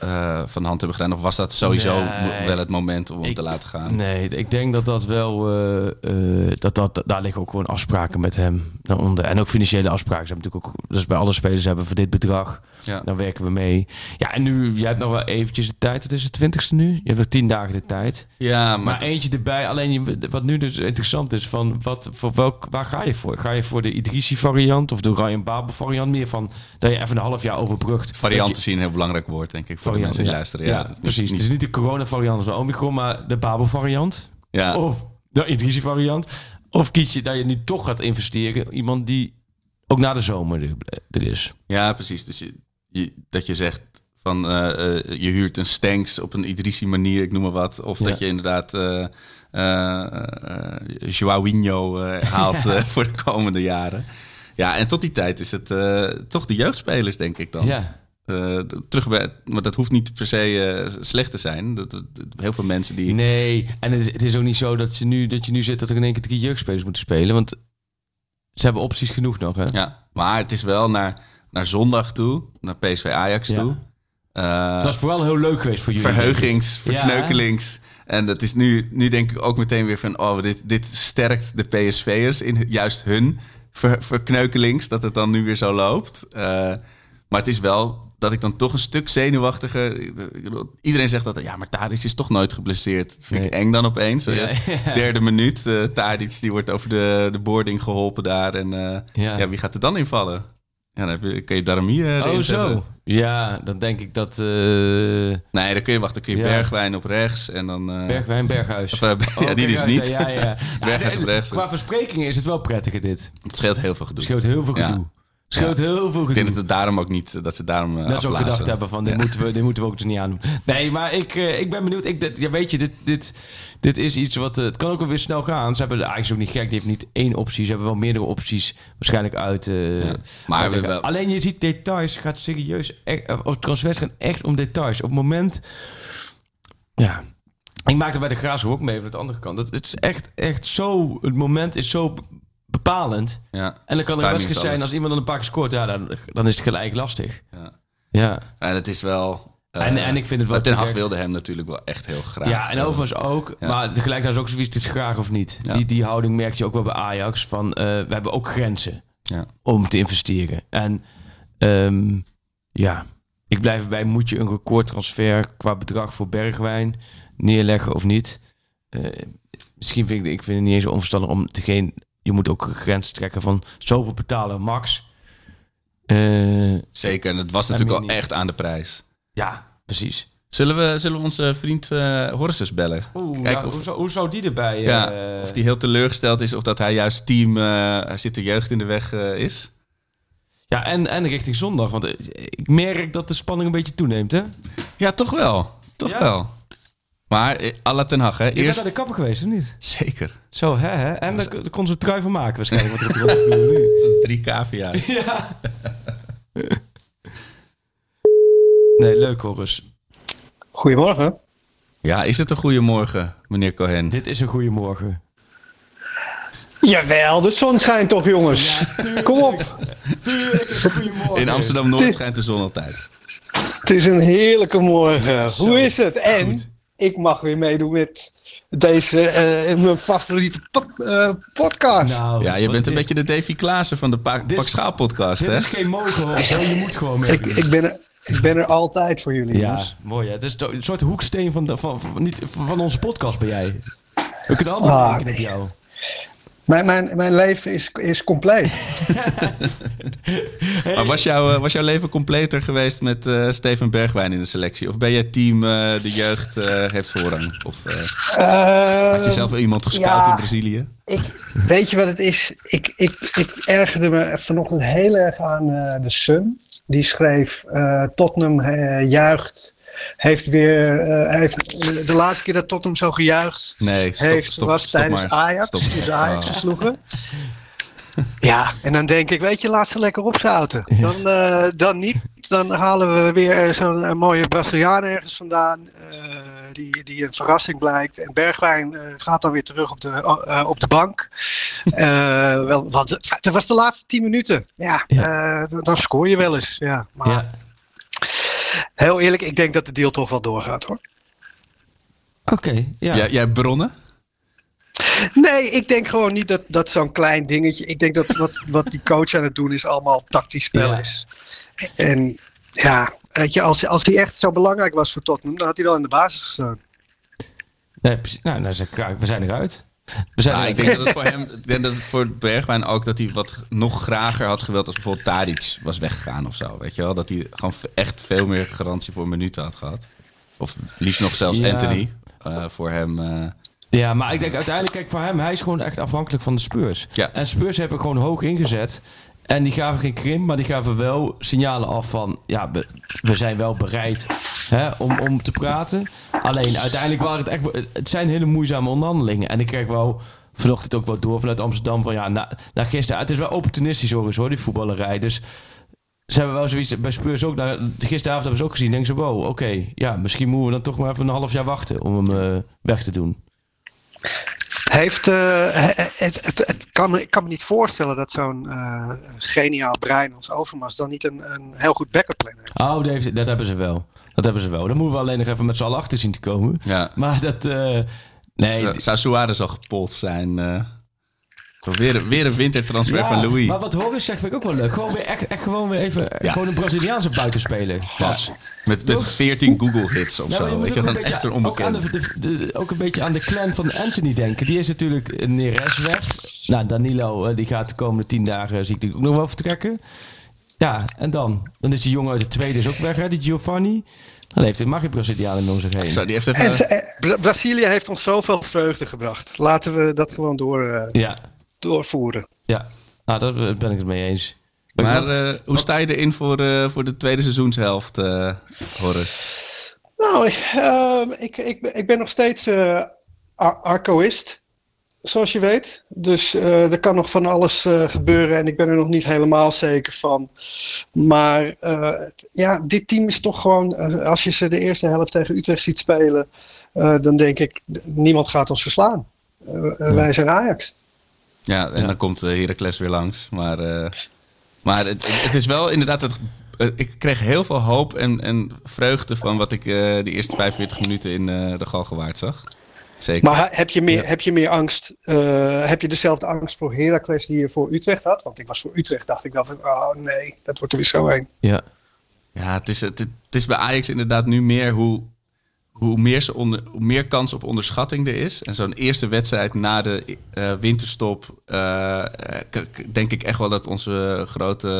eh, van de hand hebben gedaan? Of was dat sowieso Nee. wel het moment om hem Ik- te laten gaan? Nee, ik denk dat dat wel. eh, dat, dat, daar liggen ook gewoon afspraken met hem daaronder. En ook financiële afspraken. Ze hebben natuurlijk ook. Dus bij alle spelers hebben voor dit bedrag. Ja. Dan werken we mee. Ja, en nu, jij hebt nog wel eventjes de tijd. Het is de twintigste nu. Je hebt nog tien dagen de tijd. Ja, Maar, is- eentje erbij. Alleen je, wat nu dus interessant is: van wat, voor welk, waar ga je voor? Ga je voor de Idrissi variant of de Ryan Babel variant? Meer van dat je even een half jaar overbrugt. varianten je- zien een heel belangrijk woord, denk ik, variant, mensen die ja. luisteren. Ja, precies. niet- Dus niet de corona variant of de Omicron, maar de Babel variant. ja. Of de Idrissi variant. Of kies je dat je nu toch gaat investeren in iemand die ook na de zomer er, er is. ja, precies. Dus je, je- dat je zegt van eh, eh, je huurt een Stanks op een Idrissi manier, ik noem maar wat. Of Ja. dat je inderdaad eh, Joaquinho haalt voor de komende jaren. Ja, en tot die tijd is het toch de jeugdspelers, denk ik dan. Ja. Eh, terug bij, maar dat hoeft niet per se eh, slecht te zijn. Dat, heel veel mensen die. Nee, en het is, het is ook niet zo dat je, nu, dat je nu zit dat er in één keer drie jeugdspelers moeten spelen. Want ze hebben opties genoeg nog, hè? Ja, maar het is wel naar, naar zondag toe, naar PSV Ajax Ja. toe. Eh, Het was vooral heel leuk geweest voor jullie. verheugings, Ja, verkneukelings. en dat is nu, nu denk ik ook meteen weer van, oh, dit, dit sterkt de PSV'ers in juist hun ver, verkneukelings, dat het dan nu weer zo loopt. Maar het is wel dat ik dan toch een stuk zenuwachtiger... Iedereen zegt dat, ja, maar Tadic is toch nooit geblesseerd. Dat vind ik eng dan opeens. Ja. Derde minuut, eh Tadic die wordt over de, de boarding geholpen daar. En eh, Ja. ja. wie gaat er dan invallen? Ja, dan heb je, kun je Darami eh, erin Oh, zetten. zo. Ja, dan denk ik dat... eh Nee, dan kun je wachten. kun je Ja. Bergwijn op rechts en dan... eh, Bergwijn, Berghuis. Of, eh, ja, die dus Berghuis, niet. Ja, ja, ja. Berghuis op rechts. Qua versprekingen is het wel prettiger dit. Het scheelt heel veel gedoe. Scheelt heel veel gedoe. Scheelt heel veel Ik gedoe. denk dat het daarom ook niet, dat ze daarom uh, Dat ze ook gedacht hebben van, dit, moeten we, dit moeten we ook dus niet aandoen. Nee, maar ik, eh, ik ben benieuwd. Ik, dit, ja, weet je, dit, dit, dit is iets wat... eh, het kan ook wel weer snel gaan. Ze hebben eigenlijk ook niet gek. Die heeft niet één optie. Ze hebben wel meerdere opties waarschijnlijk uit. eh, Ja. Maar uit- wel- Alleen je ziet details. gaat serieus... Echt, eh, of transfers gaan echt om details. Op het moment... Ja... Ik maakte bij de Grazen ook mee van de andere kant. Het, het is echt, echt zo... Het moment is zo bepalend. Ja. En dan kan er een wedstrijd zijn als iemand dan een paar keer scoort. Ja, dan, dan is het gelijk lastig. Ja. Ja. En het is wel... eh, En- en ik vind het wel Ten Hag wilde hem natuurlijk wel echt heel graag. Ja, en overigens ook. Ja. Maar tegelijkertijd is ook zoiets, het is graag of niet. Ja. Die, die houding merk je ook wel bij Ajax. Van, eh, we hebben ook grenzen Ja. om te investeren. En ehm, ja, ik blijf erbij. Moet je een recordtransfer qua bedrag voor Bergwijn neerleggen of niet? Eh, misschien vind ik, ik vind het niet eens onverstandig om te geen... Je moet ook een grens trekken van zoveel betalen max. Eh, Zeker, en het was natuurlijk niet. echt aan de prijs. ja, precies. Zullen we, zullen we onze vriend eh Horses bellen? Oeh, Kijken ja, of- hoe, zou, hoe zou die erbij... Ja, eh, of die heel teleurgesteld is of dat hij juist team eh zit de jeugd in de weg is. Ja, en, en richting zondag. Want ik merk dat de spanning een beetje toeneemt, hè? Ja, toch wel. Toch Ja. wel. Maar eh, à la Ten Hag, hè? Je bent Eerst... naar de kapper geweest, of niet? Zeker. Zo, hè? hè? En daar, daar kon ze een trui van maken waarschijnlijk. Wat er. Drie cavia's. Ja. Nee, leuk, Horus. Goedemorgen. Ja, is het een goede morgen, meneer Cohen? Dit is een goede morgen. Jawel, de zon schijnt toch, jongens. Kom op. Tuurlijk is een goede morgen. In Amsterdam-Noord schijnt de zon altijd. Het is een heerlijke morgen. Zo, Hoe is het? En goed. Ik mag weer meedoen met deze, eh, mijn favoriete po- eh, podcast. Nou, Ja, je bent een beetje de Davy Klaassen van de pa Dit Pak Schaal podcast, Dit hè? is geen hè? Je moet gewoon mee. ik, ik, ben er, ik ben er altijd voor jullie, Ja, jongens. mooi hè. Het is toch een soort hoeksteen van, de, van, van, niet, van onze podcast ben jij. We kunnen altijd Ah, rekenen op nee. jou. Mijn, mijn, mijn leven is, is compleet. Maar was, jouw eh, was jouw leven completer geweest met eh, Steven Bergwijn in de selectie? Of ben jij team eh, de jeugd eh, heeft voorrang? Of eh, had je zelf iemand gescout ja. in Brazilië? Ik, weet je wat het is? Ik, ik, ik ergerde me vanochtend heel erg aan eh, de Sun. Die schreef: eh, Tottenham eh, juicht. Heeft weer. eh, heeft, eh, de laatste keer dat Tottenham zo gejuicht Nee, stop, heeft, stop, was stop tijdens. Ajax. Toen de Ajax Oh. versloegen. Ja, en dan denk ik, weet je, laat ze lekker opzouten. Dan, eh, dan niet. Dan halen we weer zo'n mooie Braziliaan ergens vandaan. die, die een verrassing blijkt. En Bergwijn gaat dan weer terug op de, op de bank. Wel, want dat was de laatste tien minuten. Ja, Ja. dan scoor je wel eens. Ja, maar Ja. Heel eerlijk, ik denk dat de deal toch wel doorgaat hoor. Oké, ja. Jij, jij hebt bronnen? Nee, ik denk gewoon niet dat, dat zo'n klein dingetje. Ik denk dat wat, wat die coach aan het doen is allemaal tactisch spel Ja. is. En ja, weet je, als, als hij echt zo belangrijk was voor Tottenham, dan had hij wel in de basis gestaan. Nee, precies. Nou, nou, we zijn eruit. We zijn Ja, eruit. ik denk dat het voor hem, ik denk dat het voor Bergwijn ook dat hij wat nog grager had gewild als bijvoorbeeld Tadic was weggegaan of zo. Weet je wel? Dat hij gewoon echt veel meer garantie voor minuten had gehad. Of liefst nog zelfs Ja. Anthony eh, voor hem. eh, Ja, maar ik denk uiteindelijk, kijk, voor hem, hij is gewoon echt afhankelijk van de Spurs. Ja. En Spurs hebben gewoon hoog ingezet. En die gaven geen krimp, maar die gaven wel signalen af van, ja, we, we zijn wel bereid hè, om, om te praten. Alleen uiteindelijk waren het echt, het zijn hele moeizame onderhandelingen. En ik kreeg wel vanochtend ook wel door vanuit Amsterdam van, ja, na, na gisteren, het is wel opportunistisch hoor, hoor, die voetballerij. Dus ze hebben wel zoiets, bij Spurs ook, nou, gisteravond hebben ze ook gezien, denken ze, wow, oké, ja, misschien moeten we dan toch maar even een half jaar wachten om hem eh, weg te doen. Heeft, eh, het, het, het, kan, me- ik kan me niet voorstellen dat zo'n eh, geniaal brein als Overmars dan niet een, een heel goed backup plan heeft. Oh, dat, heeft- dat hebben ze wel. Dat hebben ze wel. Dan moeten we alleen nog even met z'n allen achter zien te komen. ja. Maar dat... eh, nee, Zou- Zou Suarez al gepold zijn? Eh? Weer, een- weer een wintertransfer Ja, van Louis. Maar wat Horus zegt vind ik ook wel leuk. Gewoon weer echt, echt gewoon weer even Ja. gewoon een Braziliaanse buitenspeler. Pas. Met, met 14 Google hits of zo. moet Weet je, ook een, gewoon echt beetje, een ook, aan onbekende. de, de- de- ook een beetje aan de clan van Anthony denken. Die is natuurlijk een Neres weg. Nou, Danilo eh, die gaat de komende tien dagen zie ik natuurlijk ook nog wel vertrekken. Ja, en dan? Dan is die jongen uit de tweede is ook weg, hè, die Giovanni. Dan heeft hij mag je Brazilianen om zich heen. Zo, die heeft even... En ze- eh, Bra- Brazilië heeft ons zoveel vreugde gebracht. Laten we dat gewoon door, eh, Ja, doorvoeren. ja. Nou, daar ben ik het mee eens. Maar eh, hoe sta je erin voor, eh, voor de tweede seizoenshelft, eh Horus? Nou, ik, ehm, ik, ik, ben- ik ben nog steeds eh ar- arcoïst, zoals je weet. Dus eh, er kan nog van alles eh, gebeuren en ik ben er nog niet helemaal zeker van. Maar eh, ja, dit team is toch gewoon, als je ze de eerste helft tegen Utrecht ziet spelen, eh, dan denk ik, niemand gaat ons verslaan. Wij zijn Ajax. Ja, en dan komt uh, Heracles weer langs. Maar, eh, maar het, het is wel inderdaad... Het, eh, ik kreeg heel veel hoop en, en vreugde van wat ik eh de eerste 45 minuten in eh, de Galgenwaard zag. Zeker. Maar heb je meer, heb je meer angst? eh, heb je dezelfde angst voor Heracles die je voor Utrecht had? Want ik was voor Utrecht, dacht ik wel van, oh nee, dat wordt er weer zo heen. Ja. Ja, het is, het, het is bij Ajax inderdaad nu meer hoe, hoe, meer, ze onder, hoe meer kans op onderschatting er is. En zo'n eerste wedstrijd na de eh, winterstop, eh, k- k- denk ik echt wel dat onze grote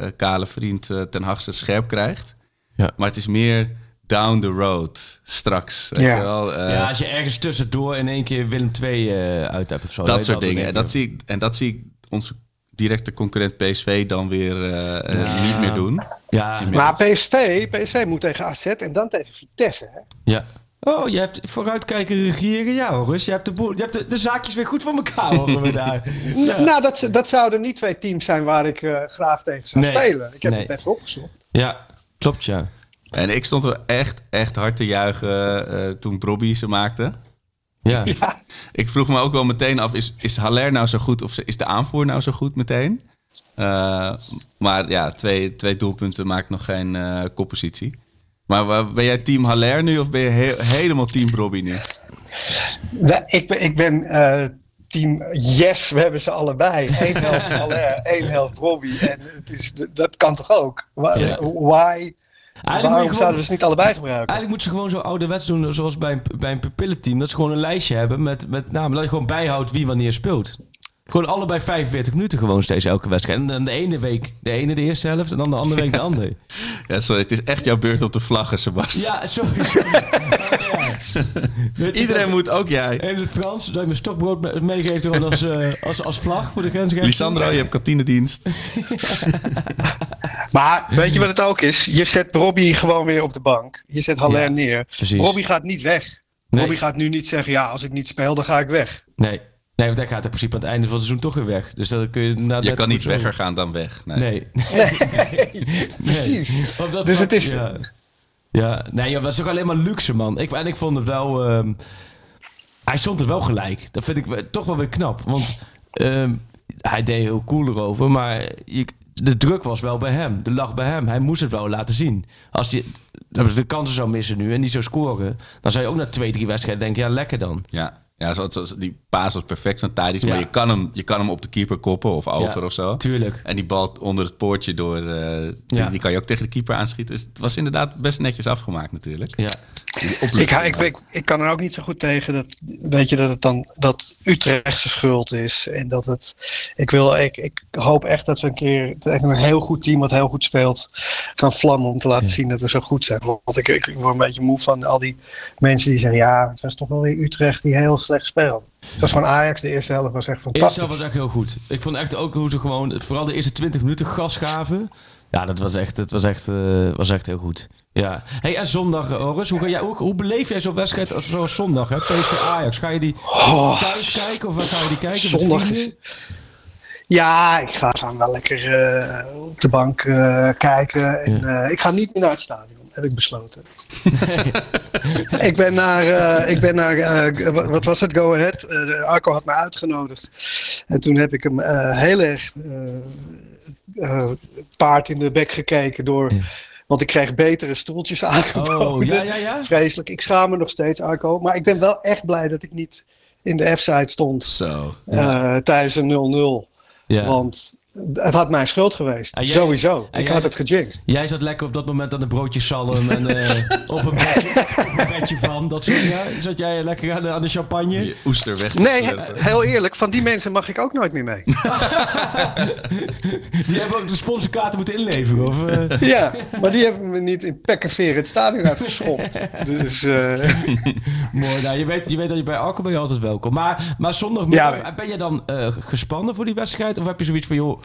eh, kale vriend eh, Ten Hag het scherp krijgt. Ja. Maar het is meer down the road straks. Weet Ja. je wel? Eh, ja, als je ergens tussendoor in één keer Willem II eh uit hebt of zo. dat soort dingen. En dat, zie ik, en dat zie ik onze directe concurrent PSV dan weer eh, eh, Ja. niet meer doen. Ja, Maar PSV, PSV moet tegen AZ en dan tegen Vitesse. Hè? ja. Oh, je hebt vooruitkijken regeren. Ja hoor, Rus. Je hebt, de, boel, je hebt de, de zaakjes weer goed voor elkaar horen we daar. N- Nou, dat, dat zouden niet twee teams zijn waar ik eh, graag tegen zou Nee. spelen. Ik heb Nee. het even opgezocht. Ja, klopt ja. En ik stond er echt, echt hard te juichen eh, toen Brobby ze maakte. Ja. Ja, Ik vroeg me ook wel meteen af, is, is Haller nou zo goed of is de aanvoer nou zo goed meteen? Eh, maar ja, twee, twee doelpunten maakt nog geen eh koppositie. Maar ben jij team Haller nu of ben je he- helemaal team Brobby nu? ik ben, ik ben eh, team yes, we hebben ze allebei. Eén helft Haller, één helft Robbie. En het is, dat kan toch ook? Why? Je Waarom gewoon- zouden we ze niet allebei gebruiken? Eigenlijk moeten ze gewoon zo ouderwets doen zoals bij een, bij een pupillenteam. Dat ze gewoon een lijstje hebben met, met namen. Dat je gewoon bijhoudt wie wanneer speelt. Gewoon allebei 45 minuten gewoon steeds elke wedstrijd. En dan de ene week de ene de eerste helft en dan de andere week de andere. Ja, sorry, het is echt jouw beurt op de vlaggen, Sebastian. Ja, sorry. sorry. Iedereen moet, ook jij. In het Frans, dat je mijn stokbrood me- meegeeft gewoon als, eh, als, als vlag voor de grensrechter. Lisandro, je hebt kantinedienst. Maar weet je wat het ook is? Je zet Robbie gewoon weer op de bank. Je zet Haller Ja, neer. precies. Robbie gaat niet weg. Nee. Robbie gaat nu niet zeggen, ja, als ik niet speel, dan ga ik weg. Nee. Nee, want hij gaat in principe aan het einde van het seizoen toch weer weg. Dus dan kun je inderdaad Je kan niet wegger gaan dan weg. Nee. Nee. Precies. Want dat Dus het is- Ja, ja. nee, dat is toch alleen maar luxe, man. Ik, en ik vond het wel... ehm, hij stond er wel gelijk. Dat vind ik toch wel weer knap. Want ehm, hij deed heel cool erover, maar je, de druk was wel bij hem. De lag bij hem. Hij moest het wel laten zien. Als hij de kansen zou missen nu en niet zou scoren... dan zou je ook na twee, drie wedstrijden denken... ja, lekker dan. Ja, ja zoals, zoals- die paas was perfect van Tadic, Ja. maar je kan, hem, je kan hem op de keeper koppen of over Ja, of zo. Tuurlijk. En die bal onder het poortje door, eh, die, Ja. die kan je ook tegen de keeper aanschieten. Dus het was inderdaad best netjes afgemaakt natuurlijk. Ja. Ik, ik, ik, ik kan er ook niet zo goed tegen dat, weet je, dat het dan dat Utrechtse schuld is. En dat het. Ik, wil, ik, ik hoop echt dat we een keer tegen een heel goed team wat heel goed speelt gaan vlammen om te laten zien dat we zo goed zijn. Want ik, ik, word een beetje moe van al die mensen die zeggen: ja, het was toch wel weer Utrecht die heel slecht speelt. Het was gewoon Ajax, de eerste helft was echt De eerste fantastisch. helft was echt heel goed. Ik vond echt ook hoe ze gewoon, vooral de eerste 20 minuten gas gaven. Ja, dat was echt, dat was echt, eh, was echt heel goed. Ja. Hey, en zondag, eh, Horus, hoe, ga jij, hoe, hoe beleef jij zo'n wedstrijd als, zoals zondag, hè? PSV Ajax? Ga je die Oh, thuis kijken of waar ga je die kijken? Zondag is. Ja, ik ga gaan wel lekker eh, op de bank kijken. En, ik ga niet meer naar het stadion, heb ik besloten. ik ben naar, ik ben naar wat- was het, Go Ahead. Arco had mij uitgenodigd. En toen heb ik hem heel erg eh, paard in de bek gekeken door... Want ik kreeg betere stoeltjes aangeboden. Oh, ja, ja, ja. Vreselijk. Ik schaam me nog steeds, Arco. Maar ik ben wel echt blij dat ik niet in de F-site stond Zo. eh, tijdens een 0-0. Ja. Want het had mijn schuld geweest. Jij- Sowieso. Ik jij- had het gejinxed. Jij zat lekker op dat moment aan de broodjes zalm en eh, op, een bedje, op een bedje van. Dat soort, ja, zat jij lekker aan de, aan de champagne? Je oester weg. Nee, heel eerlijk, van die mensen mag ik ook nooit meer mee. Die hebben ook de sponsorkaarten moeten inleveren. Of, eh? Ja, maar die hebben me niet in pek en het stadion uitgeschopt. Dus eh, Mooi, nou, je, weet, je weet dat je bij ben je altijd welkom. Maar, maar zondagmiddag, Ja. ben je dan eh, gespannen voor die wedstrijd? Of heb je zoiets van, joh...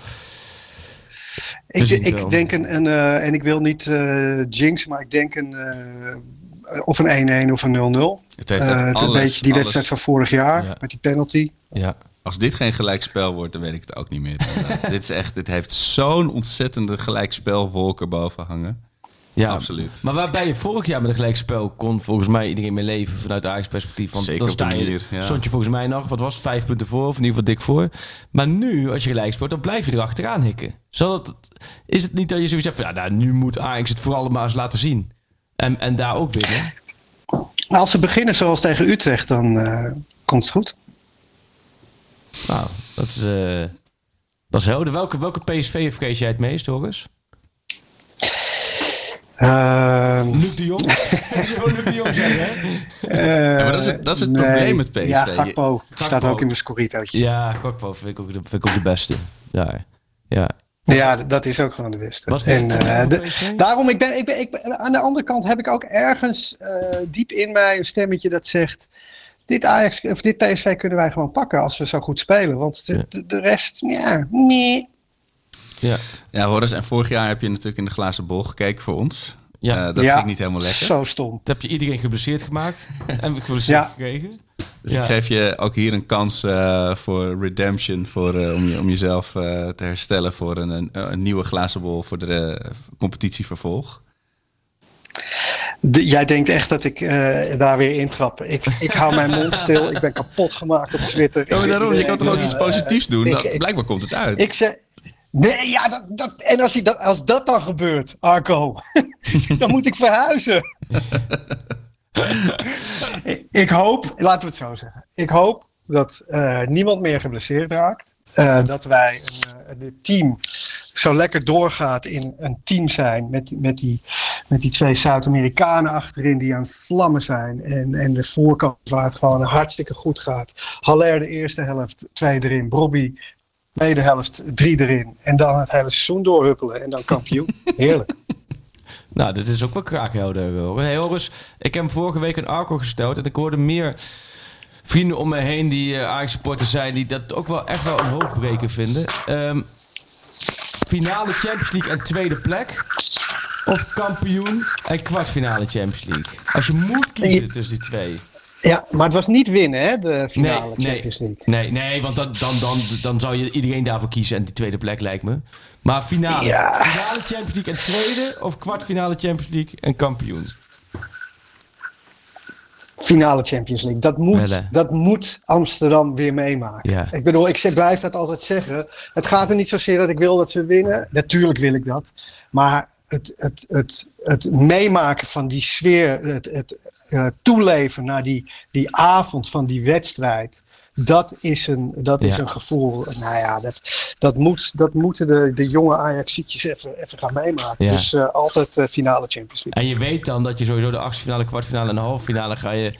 Ik, wel. ik denk een, een eh, en ik wil niet eh jinx, maar ik denk een, eh, of een 1-1 of een 0-0. Het heeft Eh, is een alles- beetje die alles- wedstrijd van vorig jaar, Ja. met die penalty. Ja. Als dit geen gelijkspel wordt, dan weet ik het ook niet meer. dit, is echt, dit heeft zo'n ontzettende gelijkspelwolk erboven hangen. Ja, Absoluut. Maar waarbij je vorig jaar met een gelijkspel kon volgens mij iedereen mee leven vanuit Ajax perspectief. Want Zeker dan op de sta je, manier, ja. stond je volgens mij nog, wat was het, vijf punten voor of in ieder geval dik voor. Maar nu, als je gelijk speelt, dan blijf je erachteraan hikken. Zal het, is het niet dat je zoiets hebt van, ja, nou, nu moet Ajax het vooral maar eens laten zien. En, en daar ook winnen. Maar als ze beginnen zoals tegen Utrecht, dan eh, komt het goed. Nou, dat is, eh, dat is helder. Welke, welke PSV vrees jij het meest, Horus? Ehm, Luc de Jong? Luc de Jong zeggen, hè? eh, maar dat is het- dat is het nee. probleem met PSV. Ja, Gakpo, Gakpo. staat ook in mijn scorritootje. Ja, Gakpo vind ik ook de, vind ik ook de beste. Ja, ja. Ja, dat is ook gewoon de beste. En, eh, de- daarom, ik ben, ik ben, ik ben, aan de andere kant heb ik ook ergens eh, diep in mij een stemmetje dat zegt... Dit, Ajax, of dit PSV kunnen wij gewoon pakken als we zo goed spelen. Want de, Ja. de, de rest, ja, nee. Ja. Ja, Horace, en vorig jaar heb je natuurlijk in de glazen bol gekeken voor ons. Ja. Eh, dat ja, ging niet helemaal lekker. Zo stom. Dat heb je iedereen geblesseerd gemaakt. en geblesseerd Ja. gekregen. Dus Ja. ik geef je ook hier een kans eh, voor redemption, voor, eh, om, je, om jezelf eh, te herstellen voor een, een, een nieuwe glazen bol voor de eh, competitievervolg. De- jij denkt echt dat ik eh, daar weer intrap. Ik, ik hou mijn mond stil. Ik ben kapot gemaakt op Twitter. Ja, daarom, je kan toch ook iets positiefs doen? ik- Nou, ik- blijkbaar komt het uit. Ik zeg. Nee, ja, dat, dat, en als, dat, als dat dan gebeurt, Arco, dan moet ik verhuizen. ik, hoop, laten we het zo zeggen. Ik hoop dat eh, niemand meer geblesseerd raakt. Eh, dat wij een, uh, het team zo lekker doorgaat in een team zijn met, met, die, met die twee Zuid-Amerikanen achterin die aan het vlammen zijn. En, en de voorkant waar het gewoon hartstikke goed gaat. Haller de eerste helft, twee erin. Bobby tweede helft, drie erin. En dan het hele seizoen doorhuppelen en dan kampioen. Heerlijk. Nou, dit is ook wel kraakhelder. hoor. Hey Horus, ik heb vorige week een Arco gesteld. En ik hoorde meer vrienden om me heen die uh, Ajax-supporters zijn... die dat ook wel echt wel een hoofdbreken vinden. Ehm, finale Champions League en tweede plek... of kampioen en kwartfinale Champions League? Als je moet kiezen tussen die twee... Ja, maar het was niet winnen, hè, de finale nee, Champions League. Nee, nee want dan, dan, dan, dan zou je iedereen daarvoor kiezen en die tweede plek lijkt me. Maar finale, Ja. finale Champions League en tweede of kwartfinale Champions League en kampioen? Finale Champions League. Dat moet, dat moet Amsterdam weer meemaken. Ja. Ik bedoel, ik blijf dat altijd zeggen. Het gaat er niet zozeer dat ik wil dat ze winnen. Natuurlijk wil ik dat. Maar het, het, het, het meemaken van die sfeer, het, het eh, toeleven naar die, die avond van die wedstrijd. Dat is een, dat is een gevoel. Nou ja, dat, dat, moet, dat moeten de, de jonge Ajaxietjes even, even gaan meemaken. Ja. Dus eh, altijd eh, finale Champions League. En je weet dan dat je sowieso de achtste finale, kwartfinale en de halve finale ga je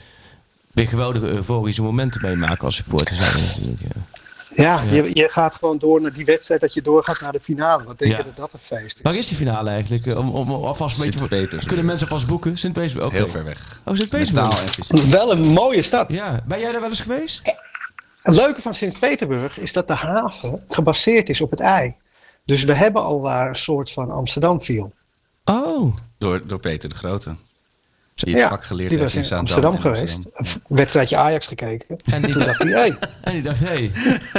weer geweldige euforische momenten meemaken als supporter zijn. Ja. Je, je gaat gewoon door naar die wedstrijd dat je doorgaat naar de finale. Wat denk Ja. je dat dat een feest is? Waar is die finale eigenlijk? Eh, Om, om, om alvast een beetje voor-. Kunnen mensen alvast boeken? Sint-Petersburg? Oké. Heel ver weg. Oh, Sint-Petersburg? Wel een mooie stad. Ja, ben jij daar wel eens geweest? Het leuke van Sint-Petersburg is dat de haven gebaseerd is op het ei. Dus we hebben al daar een soort van Amsterdam feel. Oh. Door, door Peter de Grote. Die het Ja, vak geleerd die heeft was in Amsterdam geweest. Amsterdam. Een wedstrijdje Ajax gekeken. En die, dacht hij, hey, en die dacht, hé, hey,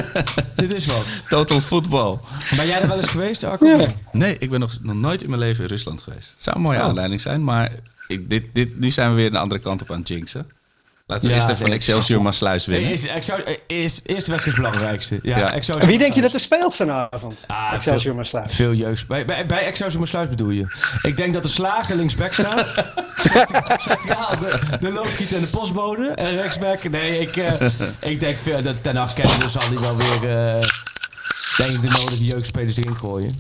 dit is wat. Total voetbal. Ben jij er wel eens geweest, Arco? Ja. Nee, ik ben nog, nog nooit in mijn leven in Rusland geweest. Het zou een mooie Oh. aanleiding zijn, maar ik, dit, dit, nu zijn we weer de andere kant op aan het jinxen. Laten we Ja, eerst even van. Excelsior Maasluis winnen. Is, Excelsior, is, eerste wedstrijd is het belangrijkste. Ja, Ja. Excelsior Wie denk je dat er speelt vanavond? Ah, Excelsior veel- Maasluis. Veel jeugd. Bij, bij, bij Excelsior Maasluis bedoel je? Ik denk dat de slager linksback staat. Centra- Centraal de, de loodgieter en de postbode. En rechtsback. Nee, ik, eh, ik denk dat ten acht kennen zal hij wel weer eh, denk de nodige jeugdspelers erin gooien.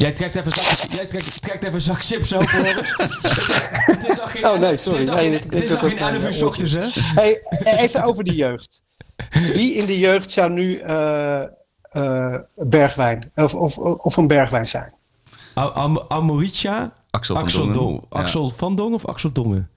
Jij trekt even, zak, jij trekt, trekt even een zak chips open. Het is nog geen, Oh, nee, sorry. Het is nog Nee, geen, ik het denk is dat nog dat geen 11 uur ochtends, hè? Hey, even over die jeugd. Wie in de jeugd zou nu eh, eh, Bergwijn of, of, of een Bergwijn zijn? Am- Am- Amoritia? Axel van Axel, Dongen. Dong. Ja. Axel van Dongen of Axel Dongen?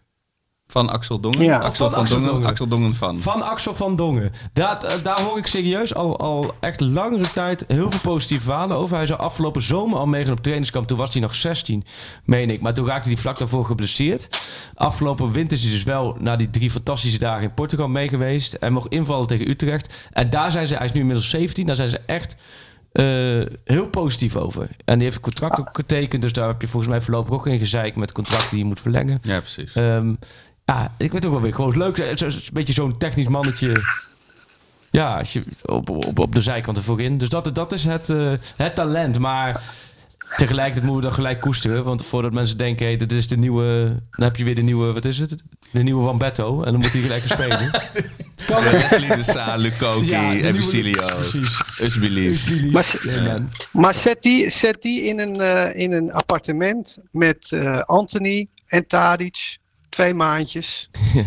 Van Axel Dongen. Ja. Axel Van van, Axel Dongen. Dongen. Axel Dongen van. Van Axel van Dongen. Dat, eh, daar hoor ik serieus al, al echt langere tijd heel veel positieve verhalen over. Hij zou afgelopen zomer al meegaan op trainingskamp. Toen was hij nog 16, meen ik. Maar toen raakte hij vlak daarvoor geblesseerd. Afgelopen winter is hij dus wel na die drie fantastische dagen in Portugal mee geweest. En mocht invallen tegen Utrecht. En daar zijn ze, hij is nu inmiddels 17, daar zijn ze echt eh, heel positief over. En die heeft een contract ook getekend. Dus daar heb je volgens mij voorlopig ook geen gezeik met contracten die je moet verlengen. Ja, precies. Ehm, ja, ik weet ook wel weer gewoon leuk. Het is een beetje zo'n technisch mannetje. Ja, als je op, op, op de zijkant ervoor in. Dus dat, dat is het, eh, het talent. Maar tegelijkertijd moeten we dat gelijk koesteren. Want voordat mensen denken, hey, dit is de nieuwe... Dan heb je weer de nieuwe, wat is het? De nieuwe Van Betto. En dan moet hij gelijk spelen. Kan. Wesley de Sa, Lukoki, Ja. Usbilief. Maar, maar zet die, zet die in, een, eh, in een appartement met eh, Anthony en Tadic. Twee maandjes.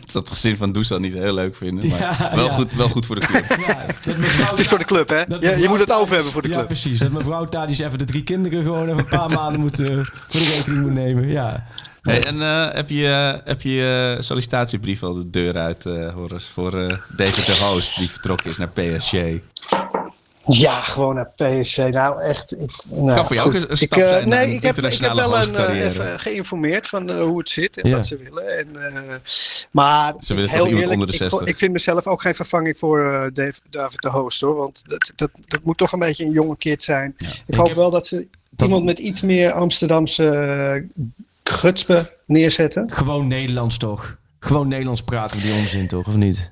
Dat zal het gezin van Dusan niet heel leuk vinden. Maar Ja, wel, ja. Goed, wel goed voor de club. Ja, Het is voor de club, hè? Je, moet het over hebben voor de Ja, club. precies. Dat mevrouw Tadic even de drie kinderen gewoon even een paar maanden moet, eh, voor de rekening moet nemen. Ja. Hey, en eh, heb je eh, heb je je sollicitatiebrief al de deur uit, eh Horace, voor eh, David de Host, die vertrokken is naar PSG? Ja, gewoon naar PSG. Nou, echt. Ik, nou, Kan voor jou ook een stap ik, eh, zijn nee, ik heb, ik heb wel een, eh, even geïnformeerd van eh, hoe het zit en Ja. wat ze willen. En, eh, maar Ze willen heel toch iemand eerlijk, onder de ik, 60? vo- ik vind mezelf ook geen vervanging voor eh, Dave, David de Host hoor. Want dat, dat, dat moet toch een beetje een jonge kid zijn. Ik, Ik hoop heb- wel dat ze iemand met iets meer Amsterdamse gutspe neerzetten. Gewoon Nederlands toch? Gewoon Nederlands praten met die onzin toch, of niet?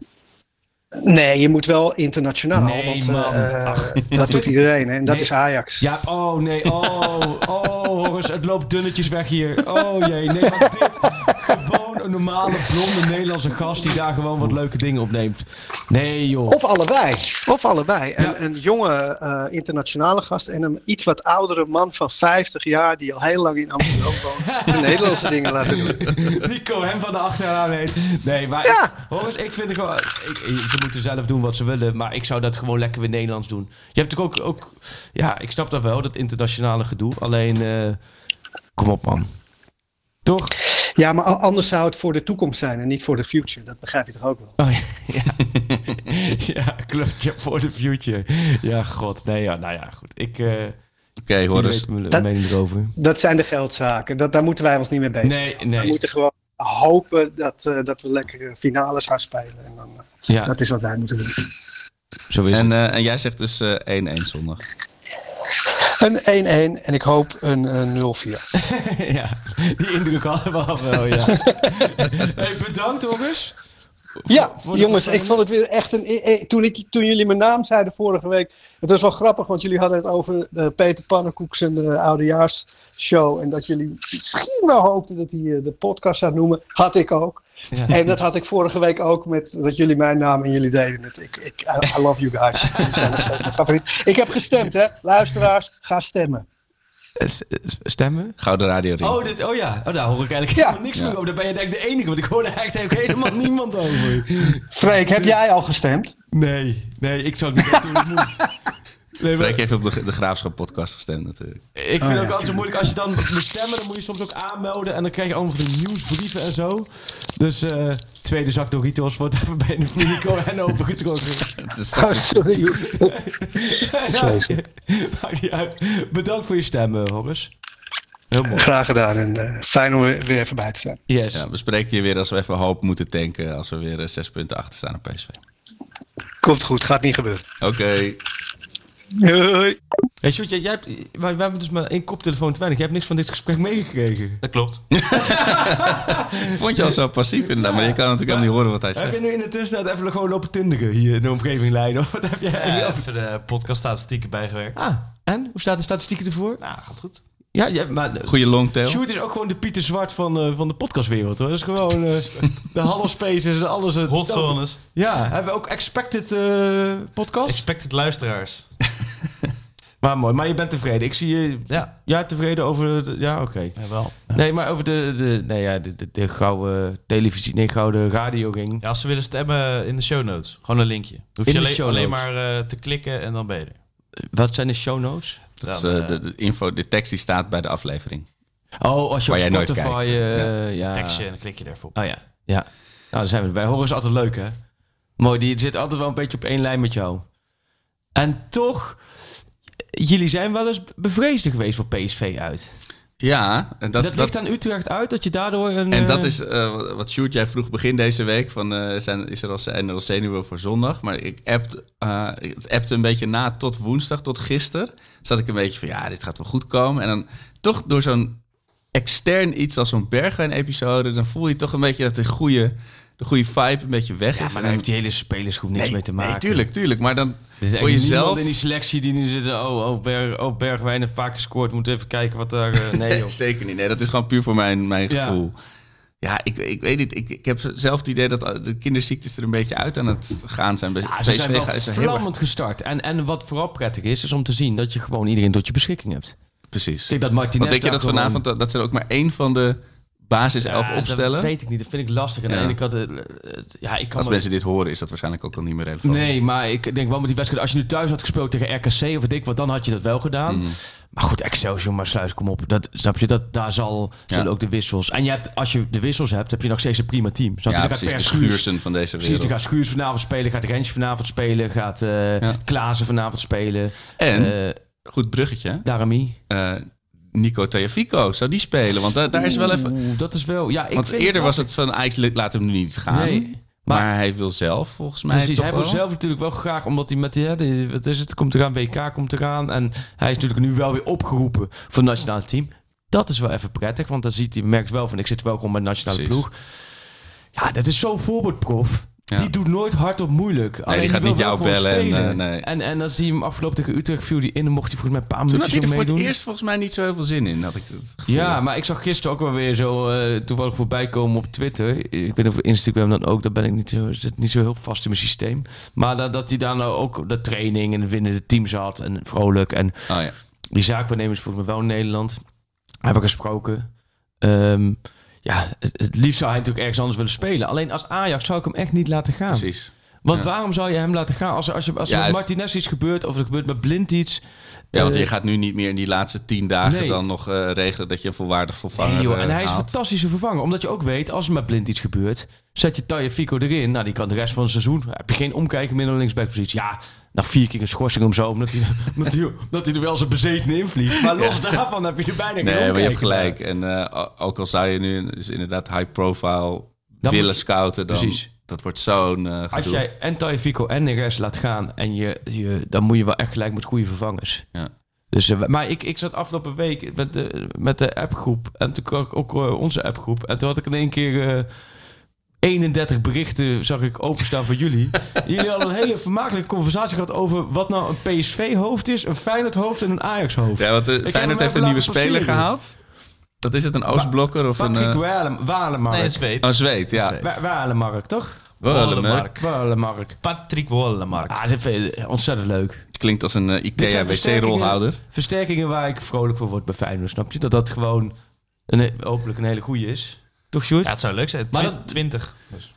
Nee, je moet wel internationaal. Nee, want man. eh, Ach. dat doet iedereen hè, en dat Nee. is Ajax. Ja, oh nee, oh, oh, Horus, het loopt dunnetjes weg hier. Oh jee, nee, maar dit, gewoon een normale blonde Nederlandse gast die daar gewoon wat leuke dingen opneemt. Nee joh. Of allebei. Of allebei. Ja. Een, een jonge eh, internationale gast en een iets wat oudere man van 50 jaar die al heel lang in Amsterdam woont. de Nederlandse dingen laten doen. Nico hem van de achteraan weet. Nee, maar Ja. Horus, ik vind het gewoon... Ik, ik- ze moeten zelf doen wat ze willen, maar ik zou dat gewoon lekker weer Nederlands doen. Je hebt natuurlijk ook, ook... Ja, ik snap dat wel, dat internationale gedoe. Alleen, eh, kom op man. Toch? Ja, maar anders zou het voor de toekomst zijn en niet voor de future. Dat begrijp je toch ook wel? Oh, ja. ja, klopt. Ja, for the future. Ja, god. Nee, ja, nou ja, goed. Ik... eh Oké, Horace. weten mijn Dat- mening erover. Dat zijn de geldzaken. Dat, daar moeten wij ons niet mee bezig Nee, We nee. moeten gewoon hopen dat, eh, dat we lekkere finales gaan spelen. En dan, eh, Ja, Dat is wat wij moeten doen. zo is En, het. eh, en jij zegt dus eh 1-1 zondag. Een 1-1 en ik hoop een, een 0-4. ja, die indruk hadden we al wel, ja. hey, bedankt, Horus. Ja, de jongens, ik vond het weer echt een. eh, eh, Toen, ik, toen jullie mijn naam zeiden vorige week. Het was wel grappig, want jullie hadden het over eh, Peter Pannenkoek zijn uh, oudejaarsshow. En dat jullie misschien wel hoopten dat hij eh, de podcast zou noemen. Had ik ook. Ja. En dat had ik vorige week ook met dat jullie mijn naam en jullie deden. Ik, ik, I, I love you guys. Ik heb gestemd, hè? Luisteraars, ga stemmen. Stemmen? Gouden Radio Ring. Oh, dit, oh ja, oh, daar hoor ik eigenlijk Ja. helemaal niks Ja. meer over. Daar ben je denk ik de enige, want ik hoor echt ook helemaal niemand over. Freek, heb jij al gestemd? Nee, nee, ik zou het niet moet. Nee, maar- Freek heeft op de, de Graafschap podcast gestemd natuurlijk. Ik vind Oh, het ja. ook altijd zo moeilijk als je dan moet stemmen, dan moet je soms ook aanmelden en dan krijg je allemaal van die nieuwsbrieven en zo. Dus eh tweede zak Doritos wordt even bij de Nico en overgetrokken. Het is Oh, sorry. Ja, maakt niet uit. Bedankt voor je stem, eh, Horace. Heel mooi. Graag gedaan en eh, fijn om weer weer even bij te zijn. Yes. Ja, we spreken je weer als we even hoop moeten tanken. Als we weer zes punten achter staan op PSV. Komt goed, gaat niet gebeuren. Oké. Hoi. Hey, Sjoerd, jij, jij hebt, wij, wij hebben dus maar één koptelefoon te weinig. Jij hebt niks van dit gesprek meegekregen. Dat klopt. Vond je al zo passief inderdaad, maar je kan natuurlijk helemaal niet horen wat hij Heb zegt. je nu in de tussentijd even gewoon lopen tinderen hier in de omgeving Leiden? Of wat heb jij? Ja, even de podcaststatistieken bijgewerkt. Ah, en? Hoe staat de statistieken ervoor? Nou, gaat goed. Ja, ja maar Goede longtail. Sjoerd is ook gewoon de Pieter Zwart van, eh, van de podcastwereld hoor. Dat is gewoon eh, de halve spaces en alles. eh, Hot zones. Ja, hebben we ook expected eh podcast? Expected luisteraars. maar mooi, maar je bent tevreden. Ik zie je Ja, ja, tevreden over... De, ja, oké. ja wel. Nee, maar over de, de, nee, ja, de, de, de gouden televisie, nee, gouden radio ging. Ja, als ze willen stemmen in de show notes. Gewoon een linkje. Hoef In je de alleen, show alleen maar te klikken en dan ben je er. Wat zijn de show notes? Dat is Dan, eh, de, de info, de tekst die staat bij de aflevering. Oh, als je Waar op Spotify... kijkt. eh, ja. tekstje en dan klik je op. Oh ja, ja. Nou, daar zijn we erbij. Horen is altijd leuk, hè? Mooi, die zit altijd wel een beetje op één lijn met jou. En toch, jullie zijn wel eens bevreesd geweest voor PSV uit. Ja, en dat, Dat, ligt aan Utrecht uit, dat je daardoor een... En dat eh, is eh, wat Sjoerd, jij vroeg begin deze week. Van, eh, zijn, is er al, zijn er al zenuwen voor zondag? Maar ik appte, eh, het appte een beetje na tot woensdag, tot gisteren. Zat ik een beetje van, ja, dit gaat wel goed komen. En dan toch door zo'n extern iets als zo'n Bergwijn-episode... dan voel je toch een beetje dat de goede, de goede vibe een beetje weg Ja, is. maar daar heeft die hele spelersgroep niks nee, mee te maken. Nee, tuurlijk, tuurlijk. Maar dan is voor jezelf... in die selectie die nu zitten... Oh, oh, Berg, oh Bergwijn heeft vaak gescoord. Moet even kijken wat daar... eh, nee, joh. Zeker niet. Nee, dat is gewoon puur voor mijn, mijn Ja. gevoel. Ja, ik, ik weet niet. Ik, ik heb zelf het idee dat de kinderziektes er een beetje uit aan het gaan zijn. Ja, ze zijn wel is heel gestart. En, en wat vooral prettig is, is om te zien dat je gewoon iedereen tot je beschikking hebt. Precies. Kijk, dat Martinez Want denk je dat gewoon- vanavond dat, dat ze er ook maar één van de basis elf Ja, opstellen? Dat weet ik niet. Dat vind ik lastig. Aan de Ja. ene kant, eh, ja, ik kan Als me- mensen dit horen, is dat waarschijnlijk ook al niet meer relevant. Nee, maar ik denk wel met die wedstrijd. Als je nu thuis had gespeeld tegen RKC of weet ik wat, dan had je dat wel gedaan. Mm. Maar goed, Excelsior, maar sluis, kom op. Dat, snap je, dat, daar zal, zullen Ja. ook de wissels. En je hebt, als je de wissels hebt, heb je nog steeds een prima team. Snap je? Ja, precies. De Schuursen van deze Precies, wereld. gaat Schuurs vanavond spelen, gaat Rens vanavond spelen, gaat Ja. Klaassen vanavond spelen. En, eh goed bruggetje? Darami. Eh, Nico Tajafico, zou die spelen? Want daar, daar is wel even... Oeh, dat is wel... Ja, ik Want eerder was het van Ajax, laat hem nu niet gaan. Nee, maar, maar- hij wil zelf, volgens mij Precies, hij wil zelf natuurlijk wel graag, omdat hij met die, hè, die- wat is het, komt eraan, WK komt eraan. En hij is natuurlijk nu wel weer opgeroepen voor het nationale team. Dat is wel even prettig, want dan ziet hij, merkt wel van, ik zit wel gewoon bij de nationale Precies. ploeg. Ja, dat is zo'n voorbeeldprof. Ja. Die doet nooit hard op moeilijk. Alleen die gaat niet jou bellen en, spelen. eh, nee. en, en als hij hem afgelopen tegen Utrecht viel die in, dan mocht hij volgens mij een paar Toen had hij er voor het meedoen. eerst volgens mij niet zo heel veel zin in, had ik het gevoel. Ja, maar ik zag gisteren ook wel weer zo eh, toevallig voorbij komen op Twitter. Ik weet niet of Instagram dan ook, daar ben ik niet zo, zit niet zo heel vast in mijn systeem. Maar dat, dat hij daar nou ook de training en de winnende team zat en vrolijk. En Oh ja. die zaakwaarnemers volgens mij wel in Nederland. Hebben gesproken. Ehm, ja, het, het liefst zou hij natuurlijk ergens anders willen spelen. Alleen als Ajax zou ik hem echt niet laten gaan. Precies. Want Ja. waarom zou je hem laten gaan als er, als je, als Ja, met Martinez iets gebeurt of er gebeurt met Blind iets? Ja, want eh, je gaat nu niet meer in die laatste tien dagen Nee. dan nog eh, regelen dat je een volwaardig vervanger Nee, joh, en eh, hij is een fantastische vervanger. Omdat je ook weet, als er met Blind iets gebeurt, zet je Taya Fico erin. Nou, die kan de rest van het seizoen. Heb je geen omkijken meer naar linksbackpositie. Ja, na vier keer een schorsing om zo, omdat hij, omdat hij, omdat hij er wel zijn bezeten invliegt. Maar los daarvan heb je er bijna geen Nee, maar je hebt gelijk. En eh, ook al zou je nu dus inderdaad high profile Dan willen scouten, dan Precies. dat wordt zo'n eh Als jij en Taya Fico en de rest laat gaan, en je, je, dan moet je wel echt gelijk met goede vervangers. Ja. Dus, eh, maar ik, ik zat afgelopen week met de, met de appgroep. En toen ook onze appgroep. En toen had ik in één keer 31 berichten zag ik openstaan voor jullie. jullie hadden een hele vermakelijke conversatie gehad over wat nou een PSV-hoofd is, een Feyenoord-hoofd en een Ajax-hoofd. Ja, want de, Ik heb Feyenoord heeft een nieuwe speler passeren. gehaald. Dat is het, een Oostblokker of een... Patrick eh, Walem- Walemark. Nee, een zweet. Oh, Zweed, ja. Zweed. Wa- Walemark, toch? Wallenmark. Walemark. Patrick Wollemark. Ah, dat vind ik ontzettend leuk. Klinkt als een eh, Dit Ikea wc-rolhouder. Versterkingen waar ik vrolijk voor word bij Feyenoord, snap je? Dat dat gewoon een, hopelijk een hele goede is. Toch, Sjoerd? Ja, het zou leuk zijn. Maar Maar dat- 20. Dus.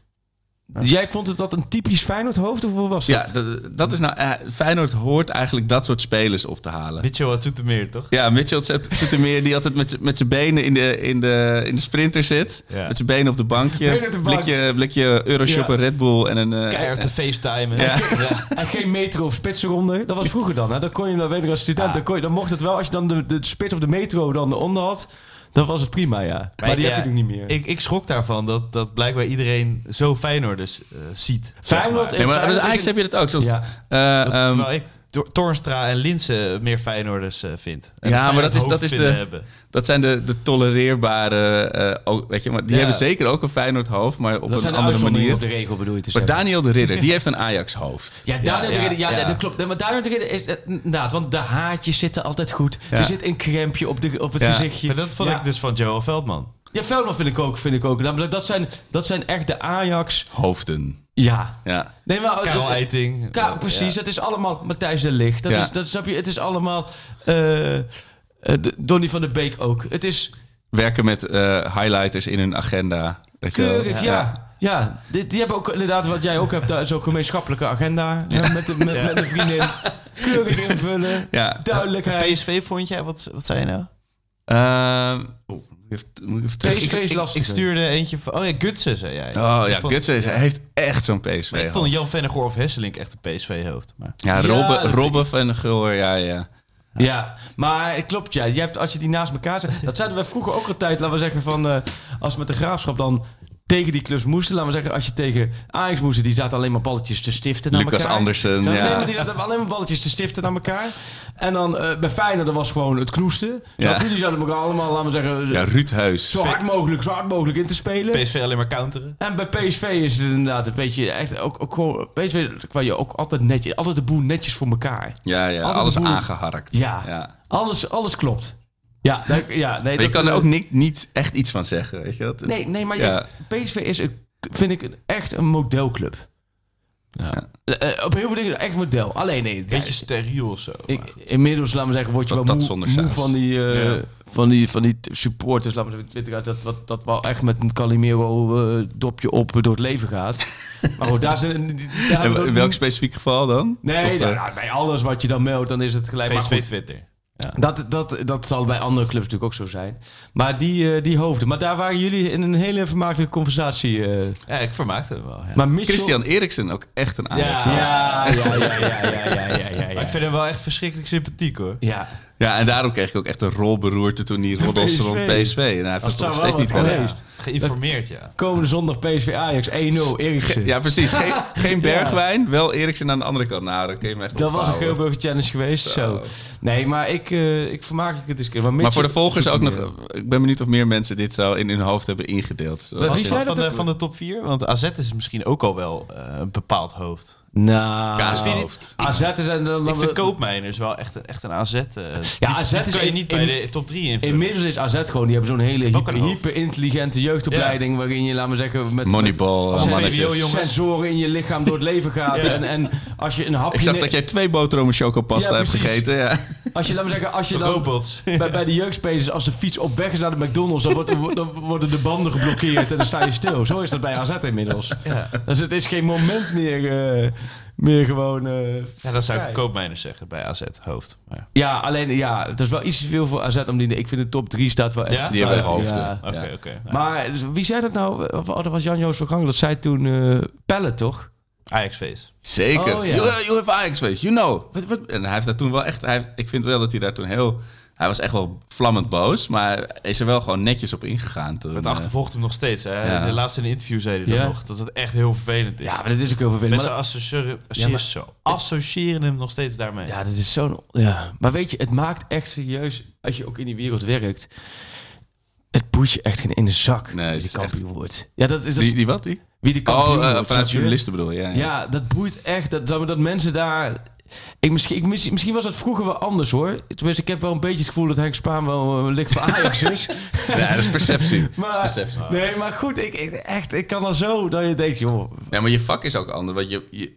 Jij vond het dat een typisch Feyenoord hoofd of hoe was Ja, dat? dat, dat is nou... eh, Feyenoord hoort eigenlijk dat soort spelers op te halen. Mitchell uit Zoetermeer, toch? Ja, Mitchell Zoetermeer die altijd met z'n- met zijn benen in de, in, de, in de sprinter zit. Ja. Met zijn benen op de bankje. Benen op de bank. Blikje, blikje Euroshop Ja. en Red Bull en een... eh, Keihard te facetimen. Ja. En geen metro of spitsenronde. Dat was vroeger dan. Hè? Dan kon je, dat weet ik als student, dan, kon je, dan mocht het wel. Als je dan de, de spits of de metro dan eronder had, dan was het prima, ja. Maar, die ja, heb je nu niet meer. Ik, ik schrok daarvan dat, dat blijkbaar iedereen zo Feyenoord dus eh, ziet. zeg Feyenoord maar. Nee, maar Feyenoord Ajax is heb je dat ook. Zoals, Ja. eh, Dat- ehm, terwijl ik Tor- Toornstra en Linsen meer Feyenoorders eh, vindt. En Ja, maar dat is, dat is de, hebben. dat zijn de, de tolereerbare, eh, ook, weet je, maar die Ja. hebben zeker ook een Feyenoord hoofd, maar op Dat een zijn de andere manier. op de regel, bedoel je te Maar zeggen. Daniel de Ridder, die heeft een Ajax hoofd. Ja, Daniel Ja, de Ridder, ja, dat klopt. Maar Daniel de Ridder is eh, inderdaad, want de haartjes zitten altijd goed. Ja. Er zit een crempje op, de, op het Ja. gezichtje. Maar dat vond ja. ik dus van Joel Veldman. Ja, Veldman vind ik ook, vind ik ook. Namelijk, Dat zijn, dat zijn echt de Ajax. Hoofden. Ja. Ja. Nee, maar Karel Eiting. Ka- precies, het is allemaal Matthijs de Ligt. Dat Ja. is, dat snap je. Het is allemaal eh, eh, de- Donny van der Beek ook. Het is Werken met eh, highlighters in hun agenda. Je keurig, ja. Ja, die, die hebben ook inderdaad wat jij ook hebt, daar zo'n gemeenschappelijke agenda eh, met, de, met, met een vriendin. Keurig invullen, Ja. duidelijkheid. PSV vond jij? Wat, wat zei je nou? Ehm, oh, moet ik even- terug- PSV is lastig. ik stuurde eentje van... Oh ja, Gutsen zei jij. Oh ja, vond- Gutsen is- hij heeft echt zo'n PSV. Maar ik vond Jan Vennegoor of Hesselink echt een PSV-hoofd. Maar... Ja, Ja, Robben, dat Robben van Gulwer, ja, ja. Ja, maar het klopt, ja. Je hebt, als je die naast elkaar zet... Dat zeiden wij vroeger ook altijd, laten we zeggen, van... eh, als we met de Graafschap dan tegen die clubs moesten... Laten we zeggen, als je tegen Ajax moest... Die zaten alleen maar balletjes te stiften naar Lucas elkaar. Andersen, Dan- ja. nee, maar die zaten alleen maar balletjes te stiften naar elkaar. En dan eh, bij Feyenoord, dat was gewoon het knoesten. Ja. Die zaten elkaar allemaal, laten we zeggen... Ja, Ruud Heus. zo hard mogelijk, zo hard mogelijk in te spelen. PSV alleen maar counteren. En bij PSV is het inderdaad een beetje echt ook, ook gewoon PSV waar je ook altijd netjes, altijd de boel netjes voor elkaar. Ja, ja, Altijd alles aangeharkt. Ja. ja. Alles, alles klopt. Ja, dat- ja nee, Maar je dat- kan er eh, ook niet, niet echt iets van zeggen, weet je? Het- Nee, nee, maar ja. je, PSV is, een- vind ik, een- echt een modelclub. Ja. Eh, eh, op heel veel dingen echt model. Alleen nee, Beetje ja, steriel of zo. ik, inmiddels, laten we zeggen, word je Dat- wel dat moe, moe van, die, eh, Ja. van, die, van die supporters, laten we zeggen, 20 uit, dat, wat, dat wel echt met een Calimero eh, dopje op door het leven gaat. maar goed, daar zijn... daar- in welk specifiek geval dan? Nee, Of, nou, eh, nou, bij alles wat je dan meldt, dan is het gelijk. Maar PSV goed, Twitter. Dat, dat, dat zal bij andere clubs natuurlijk ook zo zijn. Maar die, uh, die hoofden. Maar daar waren jullie in een hele vermakelijke conversatie. Eh. Ja, ik vermaakte hem wel. Ja. Maar Christian Eriksen ook echt een Ajax. Ja, ja, ja, ja, ja, ja, ik vind hem wel echt verschrikkelijk sympathiek hoor. Ja. Ja, en daarom kreeg ik ook echt een rolberoerte toen hij roddels rond PSV. En nou, hij heeft het nog steeds niet geweest. Geïnformeerd, ja. komende zondag PSV Ajax 1-0, Eriksen. Ja, precies. Geen, geen Bergwijn, wel Eriksen aan de andere kant. Nou, dan kun je hem echt dat was een. Geelburger Challenge geweest. Zo. Zo. Nee, maar ik, eh ik vermaak het eens een keer. Maar, Maar voor de volgers ook nog... Ik ben benieuwd of meer mensen dit zo in hun hoofd hebben ingedeeld. Zo- Wie zei van, dat de, van de top 4? Want AZ is misschien ook al wel eh, een bepaald hoofd. Nou, Kaashoofd. AZ is en dan... ik vind Koopmijners wel echt een, echt een AZ. eh, Ja, die- AZ is kan je in- niet bij in- de top 3 invullen. Inmiddels is AZ gewoon, die hebben zo'n hele hyper, een hoofd. hyper-intelligente jeugdopleiding. waarin je, laten we zeggen, met, Moneyball, met eh, sensoren in je lichaam door het leven gaat. Ja. En, en als je een hapje. Ik zag dat jij twee boterhammen chocopasta Ja, hebt gegeten. Ja. Als je, laten we zeggen, als je dan. Robots. Bij, bij de jeugdspelers, als de fiets op weg is naar de McDonald's, dan, wordt, dan worden de banden geblokkeerd en dan sta je stil. Zo is dat bij AZ inmiddels. Ja. Dus het is geen moment meer, eh, meer gewoon. eh, ja, dat zou ik. Koopmijners zeggen bij AZ, hoofd. Maar ja. ja, alleen ja, het is wel iets te veel voor AZ om die. Ik vind de top 3 staat wel echt. Ja? Die hebben hoofden. Oké, oké. Nou, Maar dus wie zei dat nou? Of, oh, dat was Jan-Joos van Gang. Dat zei toen eh Pelle, toch? Ajax-face. Zeker. Oh, ja. you, you have Ajax face, you know. En hij heeft daar toen wel echt... Hij, ik vind wel dat hij daar toen heel... Hij was echt wel vlammend boos, maar hij is er wel gewoon netjes op ingegaan. Toen, Het eh, achtervolgt hem nog steeds. Hè? Ja. De laatste in interview zei hij dan Ja. nog dat het echt heel vervelend is. Ja, maar dat is ook heel vervelend. Mensen Maar- associëren, Ja, maar- zo, associëren hem nog steeds daarmee. Ja, dat is zo'n. Ja. Maar weet je, het maakt echt serieus, als je ook in die wereld werkt. Het boeit je echt geen ene zak Nee, wie het de echt- kampioen wordt. Ja, dat is dat die, die wat? Die? wie de kampioen Oh, eh, vanuit snap je? journalisten bedoel je? Ja, ja. Ja, dat boeit echt. Dat, dat, dat mensen daar. Ik, misschien, ik, misschien was dat vroeger wel anders hoor. Tenminste, ik heb wel een beetje het gevoel dat Henk Spaan wel uh, licht voor Ajax is. Ja, dat is perceptie. maar, Dat is perceptie. nee, maar goed, ik, ik, echt, ik kan al zo dat je denkt, joh. Ja, maar je vak is ook anders. Want je, je,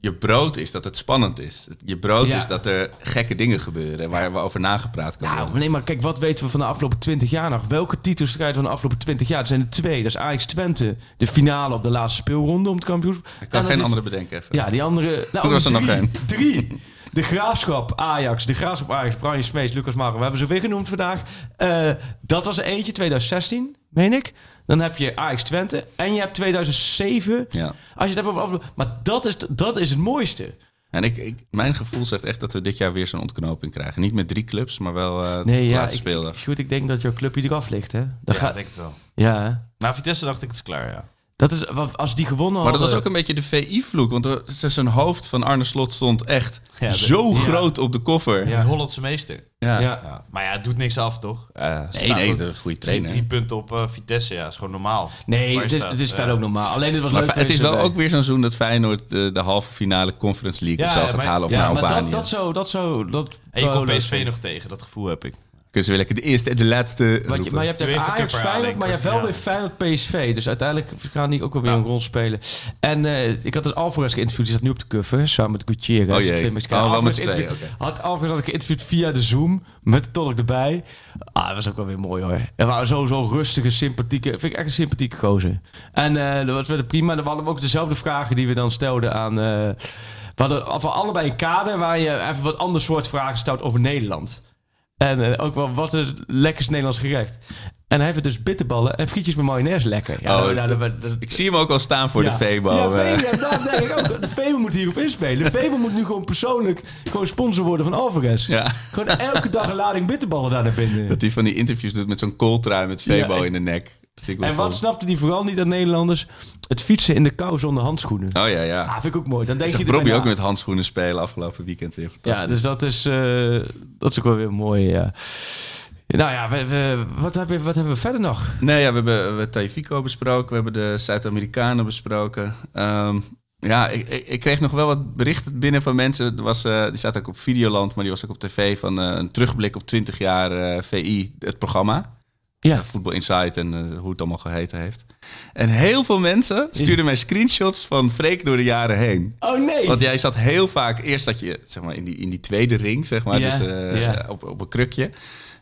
je brood is dat het spannend is. Je brood Ja. is dat er gekke dingen gebeuren waar we over nagepraat kan Nou, worden. nee, maar kijk, wat weten we van de afgelopen 20 jaar nog? Welke titels krijgen we van de afgelopen 20 jaar? Er zijn er twee. Dat is Ajax Twente, de finale op de laatste speelronde om het kampioenschap. Ik kan geen is- andere bedenken even. Ja, die andere. Nou, Er was er nog drie, één. Drie. De Graafschap Ajax, de Graafschap Ajax, Brian Smees, Lucas Maro. We hebben ze weer genoemd vandaag. Eh, dat was er eentje, 2016, meen ik. Dan heb je Ajax Twente en je hebt 2007. Ja. Als je het hebt over afgelopen- Maar dat is, dat is het mooiste. En ik, ik, mijn gevoel zegt echt dat we dit jaar weer zo'n ontknoping krijgen. Niet met drie clubs, maar wel eh Nee, de ja. laatste Ik, speeldag. goed, ik denk dat jouw club hier eraf ligt, hè? Dat ja, gaat, denk het wel. ja, hè? Na Vitesse dacht ik het is klaar, ja. Dat is, wat- als die gewonnen Maar dat was hadden- ook een beetje de VI-vloek. Want er- zijn hoofd van Arne Slot stond echt Ja, de- zo ja. groot op de koffer. Een Hollandse meester. Ja. Ja. Ja. Maar ja, het doet niks af, toch? Eh, Nee, nee, een goede Drie, trainer. drie punten op eh, Vitesse, ja, is gewoon normaal. Nee, het is, het is Ja. verder ook normaal. Alleen dit was Maar leuk het is wel erbij. ook weer zo'n seizoen dat Feyenoord de, de halve finale Conference League Ja, of zo ja, gaat maar- halen of Ja, naar maar Albanië. dat, dat zo, dat zo, dat En je zou komt PSV nog tegen, dat gevoel heb ik. Kunnen ze lekker de eerste en de laatste je, maar je hebt Ajax Feyenoord, maar je hebt wel weer. Feyenoord PSV. Dus uiteindelijk gaan die ook wel weer een rol spelen. En eh, ik had een Alvarez geïnterviewd, die zat nu op de cover, samen met Gutierrez. Oh jee. Oh, wel met Had Alvarez had ik geïnterviewd via de Zoom, met de tolk erbij. Ah, dat was ook wel weer mooi hoor. En maar zo, zo rustige, sympathieke, vind ik echt een sympathieke gozer. En eh dat was weer prima. Dan hadden we ook dezelfde vragen die we dan stelden aan... eh, we hadden van allebei een kader waar je even wat ander soort vragen stelt over Nederland. En eh, ook wel wat het lekkerste Nederlands gerecht. En hij heeft dus bitterballen en frietjes met mayonaise lekker. Ja, Oh, nou, dat- nou, dat- Ik zie hem ook al staan voor ja. de Febo. Ja, eh. Febo, ja, dat denk ik ook. De Febo moet hierop inspelen. De Febo moet nu gewoon persoonlijk gewoon sponsor worden van Alvarez. Ja. Gewoon elke dag een lading bitterballen daar naar binnen. Dat hij van die interviews doet met zo'n kooltrui met Febo in de nek. En wat snapte die vooral niet aan Nederlanders? Het fietsen in de kou zonder handschoenen. Oh ja, ja. Ah, vind ik ook mooi. Dan denk Ik je Robbie ook met handschoenen spelen afgelopen weekend weer. Fantastisch. Ja, dus dat is, eh, dat is ook wel weer mooi. Ja. Nou ja, we, we- wat, hebben we, wat hebben we verder nog? Nee, ja, we hebben, we Taifiko besproken. We hebben de Zuid-Amerikanen besproken. Ehm, ja, ik, ik, ik kreeg nog wel wat berichten binnen van mensen. Er was, eh, die staat ook op Videoland, maar die was ook op tv van eh, een terugblik op 20 jaar VI, het programma. Ja. Eh, Voetbal Insight en eh, hoe het allemaal geheten heeft. En heel veel mensen stuurden mij screenshots van Freek door de jaren heen. Oh nee! Want jij zat heel vaak, eerst dat je zeg maar, in, die, in die tweede ring, zeg maar, Ja, dus eh, ja. op, op een krukje.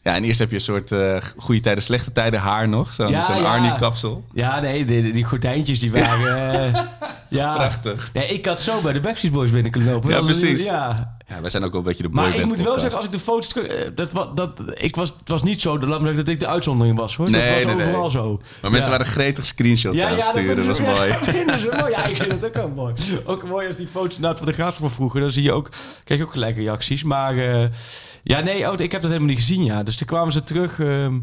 Ja, en eerst heb je een soort eh, goede tijden, slechte tijden haar nog. Zo'n Ja, zo'n ja. Arnie-kapsel. Ja, nee, die, die gordijntjes die waren... eh, ja, Prachtig. Nee, ik had zo bij de Backstreet Boys binnen kunnen lopen. Ja, Dat precies. Ja. Ja, wij zijn ook wel een beetje de Maar ik moet wel zeggen, als ik de foto's... eh, Dat, wa- dat, ik was, het was niet zo zeggen, dat ik de uitzondering was, hoor. Nee, dat was nee, nee. overal zo. Maar mensen waren gretig screenshots aan het sturen. Dat was mooi. Ja, dat mooi. Ja, ik vind het ook wel mooi. Ook mooi als die foto's naar van de graaf van vroeger. Dan zie je ook, krijg je ook gelijk reacties. Maar ja, nee, oh, ik heb dat helemaal niet gezien. Ja. Dus toen kwamen ze terug. ehm,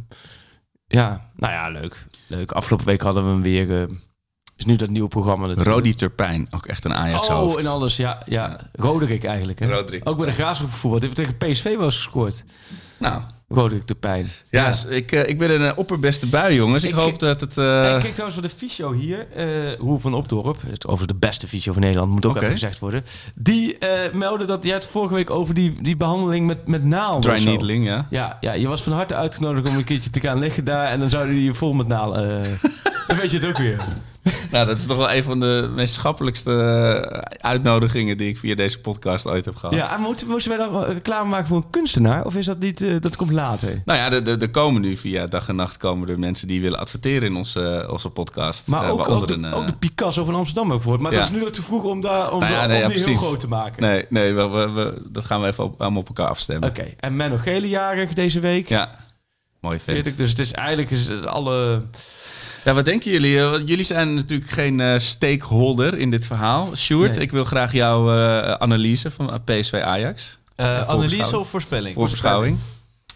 ja, nou ja, leuk. Leuk. Afgelopen week hadden we hem weer. ehm, is nu dat nieuwe programma natuurlijk. Rodi Turpijn, ook echt een Ajax-hoofd. Oh, en alles. Ja, ja. Roderick eigenlijk. Hè? Roderick ook bij de Graafschap voetbal. Die heeft tegen PSV wel eens gescoord. Nou, Roderick de Pijn. ja, Ik, eh, ik ben een eh, opperbeste bui, jongens. Ik, Ik- hoop dat het... eh, ik kijk trouwens voor de fysio hier, eh Roel van Opdorp, het over de beste fysio van Nederland, moet ook even gezegd worden. Die meldde dat jij het vorige week over die, die behandeling met, met naalden. Dry of zo. needling, ja. Ja, ja, je was van harte uitgenodigd om een keertje te gaan liggen daar en dan zouden die je vol met naalden. dan weet je het ook weer. Nou, dat is toch wel een van de meest schappelijkste eh, uitnodigingen die ik via deze podcast ooit heb gehad. Ja, en moeten, moesten wij dan reclame maken voor een kunstenaar? Of is dat niet, eh, dat komt later? Nou ja, er- er er komen nu via dag en nacht komen er mensen die willen adverteren in onze, onze podcast. Maar Eh, ook, de, een, ook de Picasso van Amsterdam gehoord. Maar Ja. dat is nu nog te vroeg om, daar, om, Nou ja, om ja, die heel groot te maken. Nee, nee we, we, we- dat gaan we even op, allemaal op elkaar afstemmen. Oké, en Menno Gele jarig deze week. Ja, mooi ik, dus het is eigenlijk is alle... Ja, wat denken jullie? Eh, Jullie zijn natuurlijk geen eh, stakeholder in dit verhaal. Sjoerd, Nee. ik wil graag jouw eh, analyse van PSV Ajax. Eh, analyse of voorspelling? Voorbeschouwing.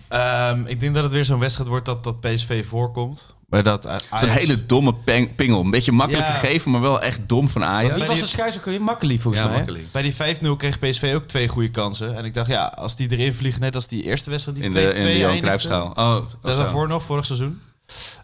Ehm, ik denk dat het weer zo'n wedstrijd wordt dat, dat PSV voorkomt. Maar dat Het is een hele domme peng- pingel. Een beetje makkelijk Ja. gegeven, maar wel echt dom van Ajax. Wie was die- de scheidsrechter weer? Makkelijk volgens Ja, mij. makkelijk. Bij die 5-0 kreeg PSV ook twee goede kansen. En ik dacht, ja, als die erin vliegen, net als die eerste wedstrijd, die In 2-2 de, in de Johan eindigde. Cruijffschaal. Oh, Dat is daarvoor nog, vorig seizoen.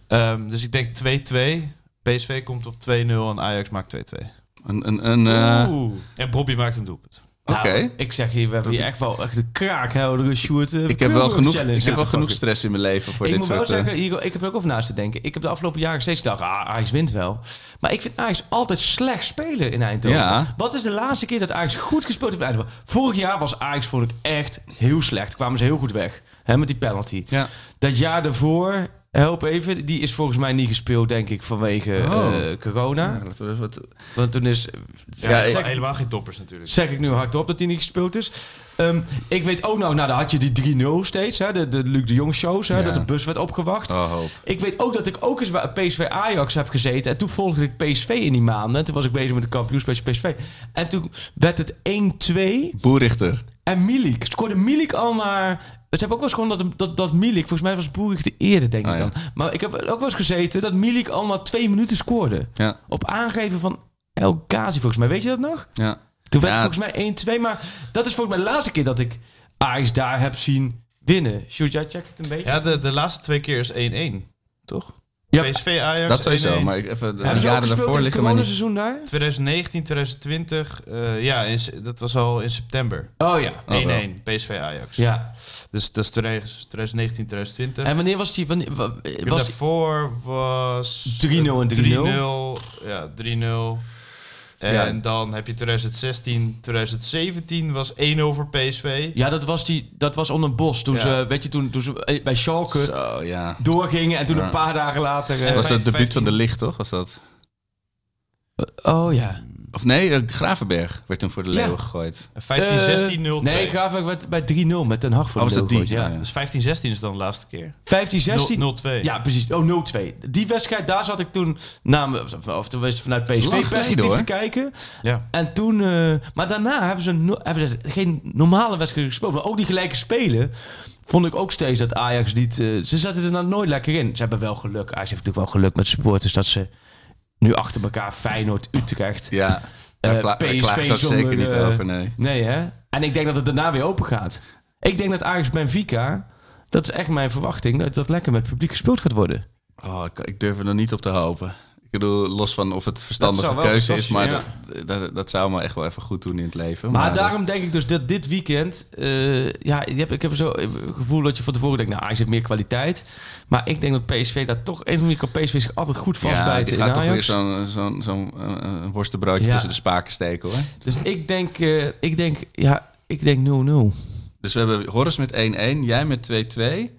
Ehm, dus ik denk 2-2. PSV komt op 2-0 en Ajax maakt 2-2. Een, een, een, eh, Oeh. En Bobby maakt een doelpunt. Oké. Nou, ik zeg hier, we hebben hier echt wel echt de kraakheldere Sjoerd. eh, ik heb wel genoeg, ik heb wel genoeg stress in mijn leven voor Ik dit moet wel soort... eh, zeggen, hier, ik heb er ook over naast te denken. Ik heb de afgelopen jaren steeds gedacht, ah, Ajax wint wel. Maar ik vind Ajax altijd slecht spelen in Eindhoven. Ja. Wat is de laatste keer dat Ajax goed gespeeld heeft in Eindhoven? Vorig jaar was Ajax, vond ik, echt heel slecht. Kwamen ze heel goed weg. Hè, met die penalty. ja. Dat jaar daarvoor, help even, die is volgens mij niet gespeeld, denk ik, vanwege Oh. eh, corona. Ja, dat was wat, Want toen is, Ja, Ja, ik- helemaal geen toppers natuurlijk. zeg ik nu hardop dat hij niet gespeeld is. Ehm, ik weet ook nog, nou dan had je die 3-0 steeds, hè, de, de Luc de Jong shows, hè, Ja. dat de bus werd opgewacht. oh, hoop. Ik weet ook dat ik ook eens bij PSV Ajax heb gezeten. En toen volgde ik PSV in die maanden. En toen was ik bezig met de kampioenspecial PSV. En toen werd het 1-2. Boerichter. En Milik. Scoorde Milik al naar... Ze hebben ook wel eens gewoon dat, dat, dat Milik... Volgens mij was Boerig de eerder, denk ik ja. dan. Maar ik heb ook wel eens gezeten dat Milik al na twee minuten scoorde. Ja, Op aangeven van El Ghazi, volgens mij. Weet je dat nog? ja. Toen werd Ja. het volgens mij 1-2. Maar dat is volgens mij de laatste keer dat ik Ajax daar heb zien winnen. Sjoerd, jij checkt het een beetje? Ja, de, de laatste twee keer is 1-1, toch? Ja. PSV Ajax. Dat sowieso, 1-1. maar ik even de Hebben ze ook jaren gespeeld daarvoor in het liggen maar niet. coronaseizoen daar? 2019, 2020. eh, ja, in, se- dat was al in september. Oh ja. 1-1, PSV Ajax. Ja. Dus dat is 2019, 2020. En wanneer was die... Wanneer, wa- En was daarvoor was... 3-0 en 3-0. 3-0. Ja, 3-0. En Ja. dan heb je 2016, 2017 was 1-0 voor PSV. Ja, dat was, die, dat was onder Bos. Toen, Ja. ze, weet je, toen, toen ze eh, bij Schalke Zo, ja. doorgingen en toen Ja. een paar dagen later... eh, Was dat het vijf- debuut van de 15. licht, toch? Was dat? oh ja. Of nee, eh, Gravenberg werd toen voor de Ja. leeuwen gegooid. 15, 16, 0 Eh, Nee, Graafwerk werd bij 3-0 met Den Hag voor Oh, de was dat leeuw die? gegooid, Ja, Ja. Dus 15, 16 is dan de laatste keer. 15, 16... 0-2. Ja, precies. Oh, 0-2. Die wedstrijd, daar zat ik toen namens, of, of toen vanuit is lang PSV-perspectief te kijken. Ja. En toen... eh, maar daarna hebben ze, no- hebben ze geen normale wedstrijd gespeeld. Maar ook die gelijke spelen vond ik ook steeds dat Ajax niet... eh, ze zetten er nou nooit lekker in. Ze hebben wel geluk. Ajax heeft natuurlijk wel geluk met supporters dat ze nu achter elkaar Feyenoord, Utrecht... Ja, daar Eh, daar PSV zonder, zeker niet eh, over, nee. Nee, hè? En ik denk dat het daarna weer open gaat. Ik denk dat Ajax Benfica, dat is echt mijn verwachting, dat dat lekker met publiek gespeeld gaat worden. Oh, ik, ik durf er nog niet op te hopen. Ik bedoel, los van of het verstandige keuze is, maar dat, dat, dat zou me echt wel even goed doen in het leven. Maar, eh, daarom denk ik dus dat dit weekend, eh, ja, je hebt, ik heb zo het gevoel dat je van tevoren denkt, nou, Ajax heeft meer kwaliteit. Maar ik denk dat PSV daar toch, een of andere kan PSV zich altijd goed ja, vastbijten in gaat toch weer zo'n zo'n zo'n eh, worstenbroodje Ja. tussen de spaken steken, hoor. Dus ik denk, eh, ik denk, ja, ik denk 0-0. Dus we hebben Horus met 1-1, jij met 2-2,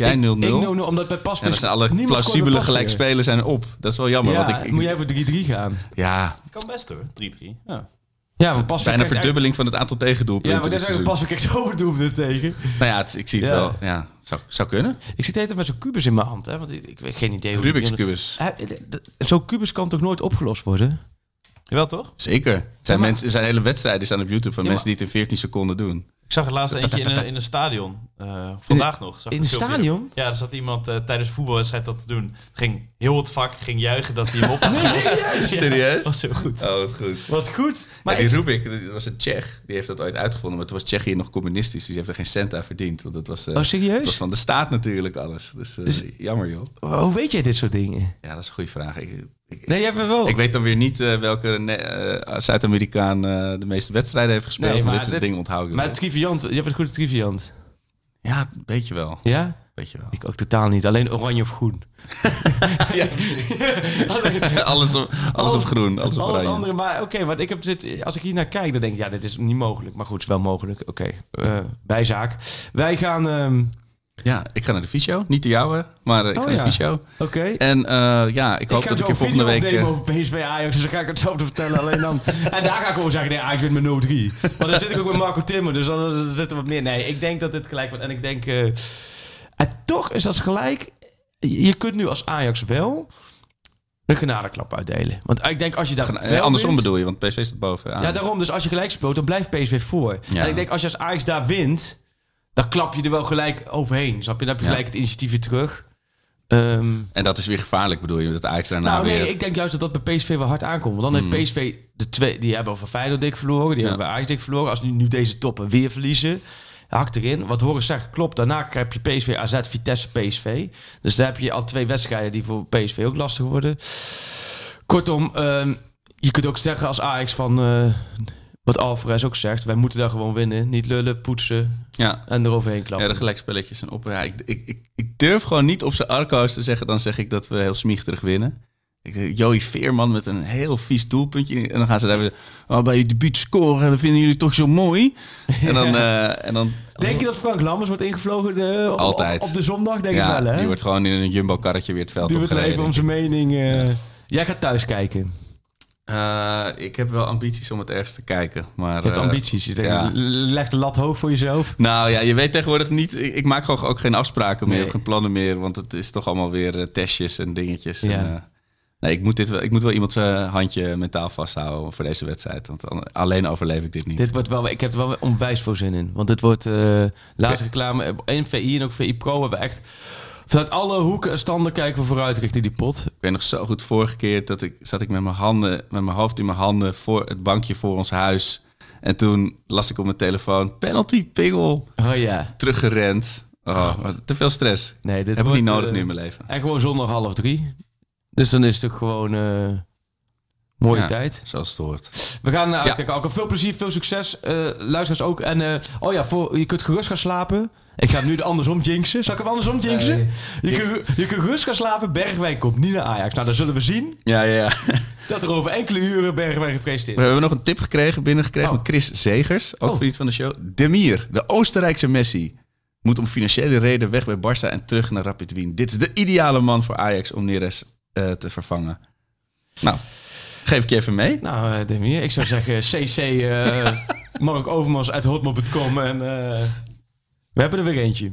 jij 0-0. Ik, ik 0-0, omdat bij Pasveer... En dan zijn alle plausibele Pasveer. gelijkspelen zijn op. Dat is wel jammer. Ja, want ik, ik- moet jij voor 3-3 gaan. ja, Kan best hoor, 3-3. Ja. Ja, maar bijna verdubbeling van het aantal Ja, tegendoelpunten maar dit dat seizoen. pas ik zoveel doelpunten tegen. Nou ja, het- ik zie het Ja. wel. Ja, zou, zou kunnen. Ik zit even met zo'n kubus in mijn hand, hè? Want ik, ik weet geen idee hoe Rubik's d- Zo'n kubus kan toch nooit opgelost worden? Jawel toch? Zeker. Het zijn, maar- mensen, er zijn hele wedstrijden staan op YouTube van Ja, mensen die het in 14 seconden doen. Ik zag er laatst eentje in een, in een stadion. eh, vandaag nog. Zag ik in een stadion? Ja, er zat iemand eh, tijdens een voetbalwedstrijd dat te doen. Ging heel het vak, ging juichen dat hij hem op had. Serieus? Dat was zo goed. Oh, wat goed. Wat goed. Maar Maar die ik- Rubik, dat was een Tsjech. Die heeft dat ooit uitgevonden. Maar toen was Tsjechië nog communistisch. Dus die heeft er geen cent aan verdiend. Want dat was, eh, Oh, serieus? dat was van de staat natuurlijk alles. Dus, eh, Dus- jammer joh. Hoe weet jij dit soort dingen? Ja, dat is een goede vraag. Ik, Nee, jij bent wel... ik weet dan weer niet eh, welke eh, Zuid-Amerikaan eh, de meeste wedstrijden heeft gespeeld. Nee, maar dit soort dit- dingen onthoud ik Maar wel. triviant, je bent een goede triviant. Ja, een beetje wel. Ja? Beetje wel. Ik ook totaal niet. Alleen oranje of groen. alles op, alles op groen, alles op het oranje. andere, maar oké, want ik heb zit, als ik hier naar kijk, dan denk ik, ja, dit is niet mogelijk. Maar goed, het is wel mogelijk. Oké, eh, bijzaak. Wij gaan, ehm, Ja, ik ga naar de fysio. Niet de jouwe, maar eh, ik Oh, ga naar ja. de fysio. oké. En eh, ja, ik hoop ik dat ik je volgende week... opnemen eh, over PSV Ajax, dus dan ga ik hetzelfde vertellen. Alleen dan, en daar ga ik gewoon zeggen, nee, Ajax wint met 0-3. Want dan zit ik ook met Marco Timmer, dus dan, zitten we wat meer. Nee, ik denk dat dit gelijk wordt. En ik denk, en toch is dat gelijk. Je kunt nu als Ajax wel een genadeklap uitdelen. Want ik denk als je daar Gena- andersom wint- bedoel je, want PSV staat bovenaan. Ja, daarom. Dus als je gelijk speelt, dan blijft PSV voor. Ja. En ik denk, als je als Ajax daar wint, dan klap je er wel gelijk overheen. Snap je? Dan heb je gelijk het initiatief weer terug. Ehm, En dat is weer gevaarlijk, bedoel je, dat Ajax daarna nou weer... nee, ik denk juist dat dat bij PSV wel hard aankomt. Want dan Mm. heeft PSV de twee, die hebben van Feyenoord dik verloren, die Ja. hebben bij Ajax dik verloren. Als nu, nu deze toppen weer verliezen, hakt erin. Wat horen zeggen klopt. Daarna heb je PSV, AZ, Vitesse, PSV. Dus daar heb je al twee wedstrijden die voor PSV ook lastig worden. Kortom, ehm, je kunt ook zeggen als Ajax van eh, wat Alvarez ook zegt, wij moeten daar gewoon winnen, niet lullen, poetsen Ja. en eroverheen Ja, klappen. de gelijkspelletjes zijn op. Ja, ik, ik, ik, ik durf gewoon niet op zijn arco's te zeggen. Dan zeg ik dat we heel smiehterig winnen. Ik denk, Joey Veerman met een heel vies doelpuntje. En dan gaan ze daar weer... Oh, bij je debuut scoren, dat vinden jullie toch zo mooi? En dan... eh, en dan Denk je dat Frank Lammers wordt ingevlogen op, Altijd. op, op de zondag? Denk ja, ik wel, hè? die wordt gewoon in een jumbo-karretje weer het veld Die wordt er opgereden. even om zijn mening. eh, Jij gaat thuis kijken. Eh, ik heb wel ambities om het ergens te kijken. Maar, Je hebt eh, ambities. Je denkt, ja. Leg de lat hoog voor jezelf. Nou ja, je weet tegenwoordig niet. Ik, ik maak gewoon ook geen afspraken meer, Nee. of geen plannen meer. Want het is toch allemaal weer eh, testjes en dingetjes. Ja. En, Nee, ik moet, dit wel, ik moet wel iemand zijn handje mentaal vasthouden voor deze wedstrijd. Want alleen overleef ik dit niet. Dit wordt wel, ik heb er wel onwijs veel zin in. Want dit wordt laatste reclame. En VI en ook VI Pro hebben echt... Vanuit alle hoeken en standen kijken we vooruit richting die pot. Ik weet nog zo goed vorige keer dat ik zat ik met mijn handen, met mijn hoofd in mijn handen voor het bankje voor ons huis. En toen las ik op mijn telefoon penalty pingel Oh ja. teruggerend. Oh, te veel stress. Nee, dit Heb ik niet nodig eh, nu in mijn leven. En gewoon zondag half drie. Dus dan is het gewoon eh, mooie Ja, tijd. Zoals het hoort. We gaan naar Ja. uitkijken. Alko, veel plezier, veel succes. Eh luisteraars ook. En eh, oh ja, voor, je kunt gerust gaan slapen. Ik ga hem nu de andersom jinxen. Zal ik hem andersom jinxen? Je, kunt, je kunt gerust gaan slapen. Bergwijn komt niet naar Ajax. Nou, dan zullen we zien Ja, ja, dat er over enkele uren Bergwijn gepresenteerd We hebben nog een tip gekregen, binnengekregen Oh. van Chris Zegers, ook Oh. vriend van de show. Demir, de Oostenrijkse Messi, moet om financiële reden weg bij Barça en terug naar Rapid Wien. Dit is de ideale man voor Ajax om Neres eh, te vervangen. Nou, geef ik je even mee. Nou, eh, Demir, ik zou zeggen CC eh Mark Overmans uit hotmail.com. En eh, we hebben er weer eentje.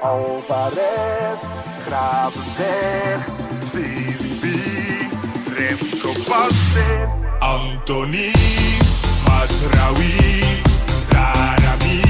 Alvarez, Gravenberg, Stevie Remco Pasveer, Anthony, Masraoui, Darami,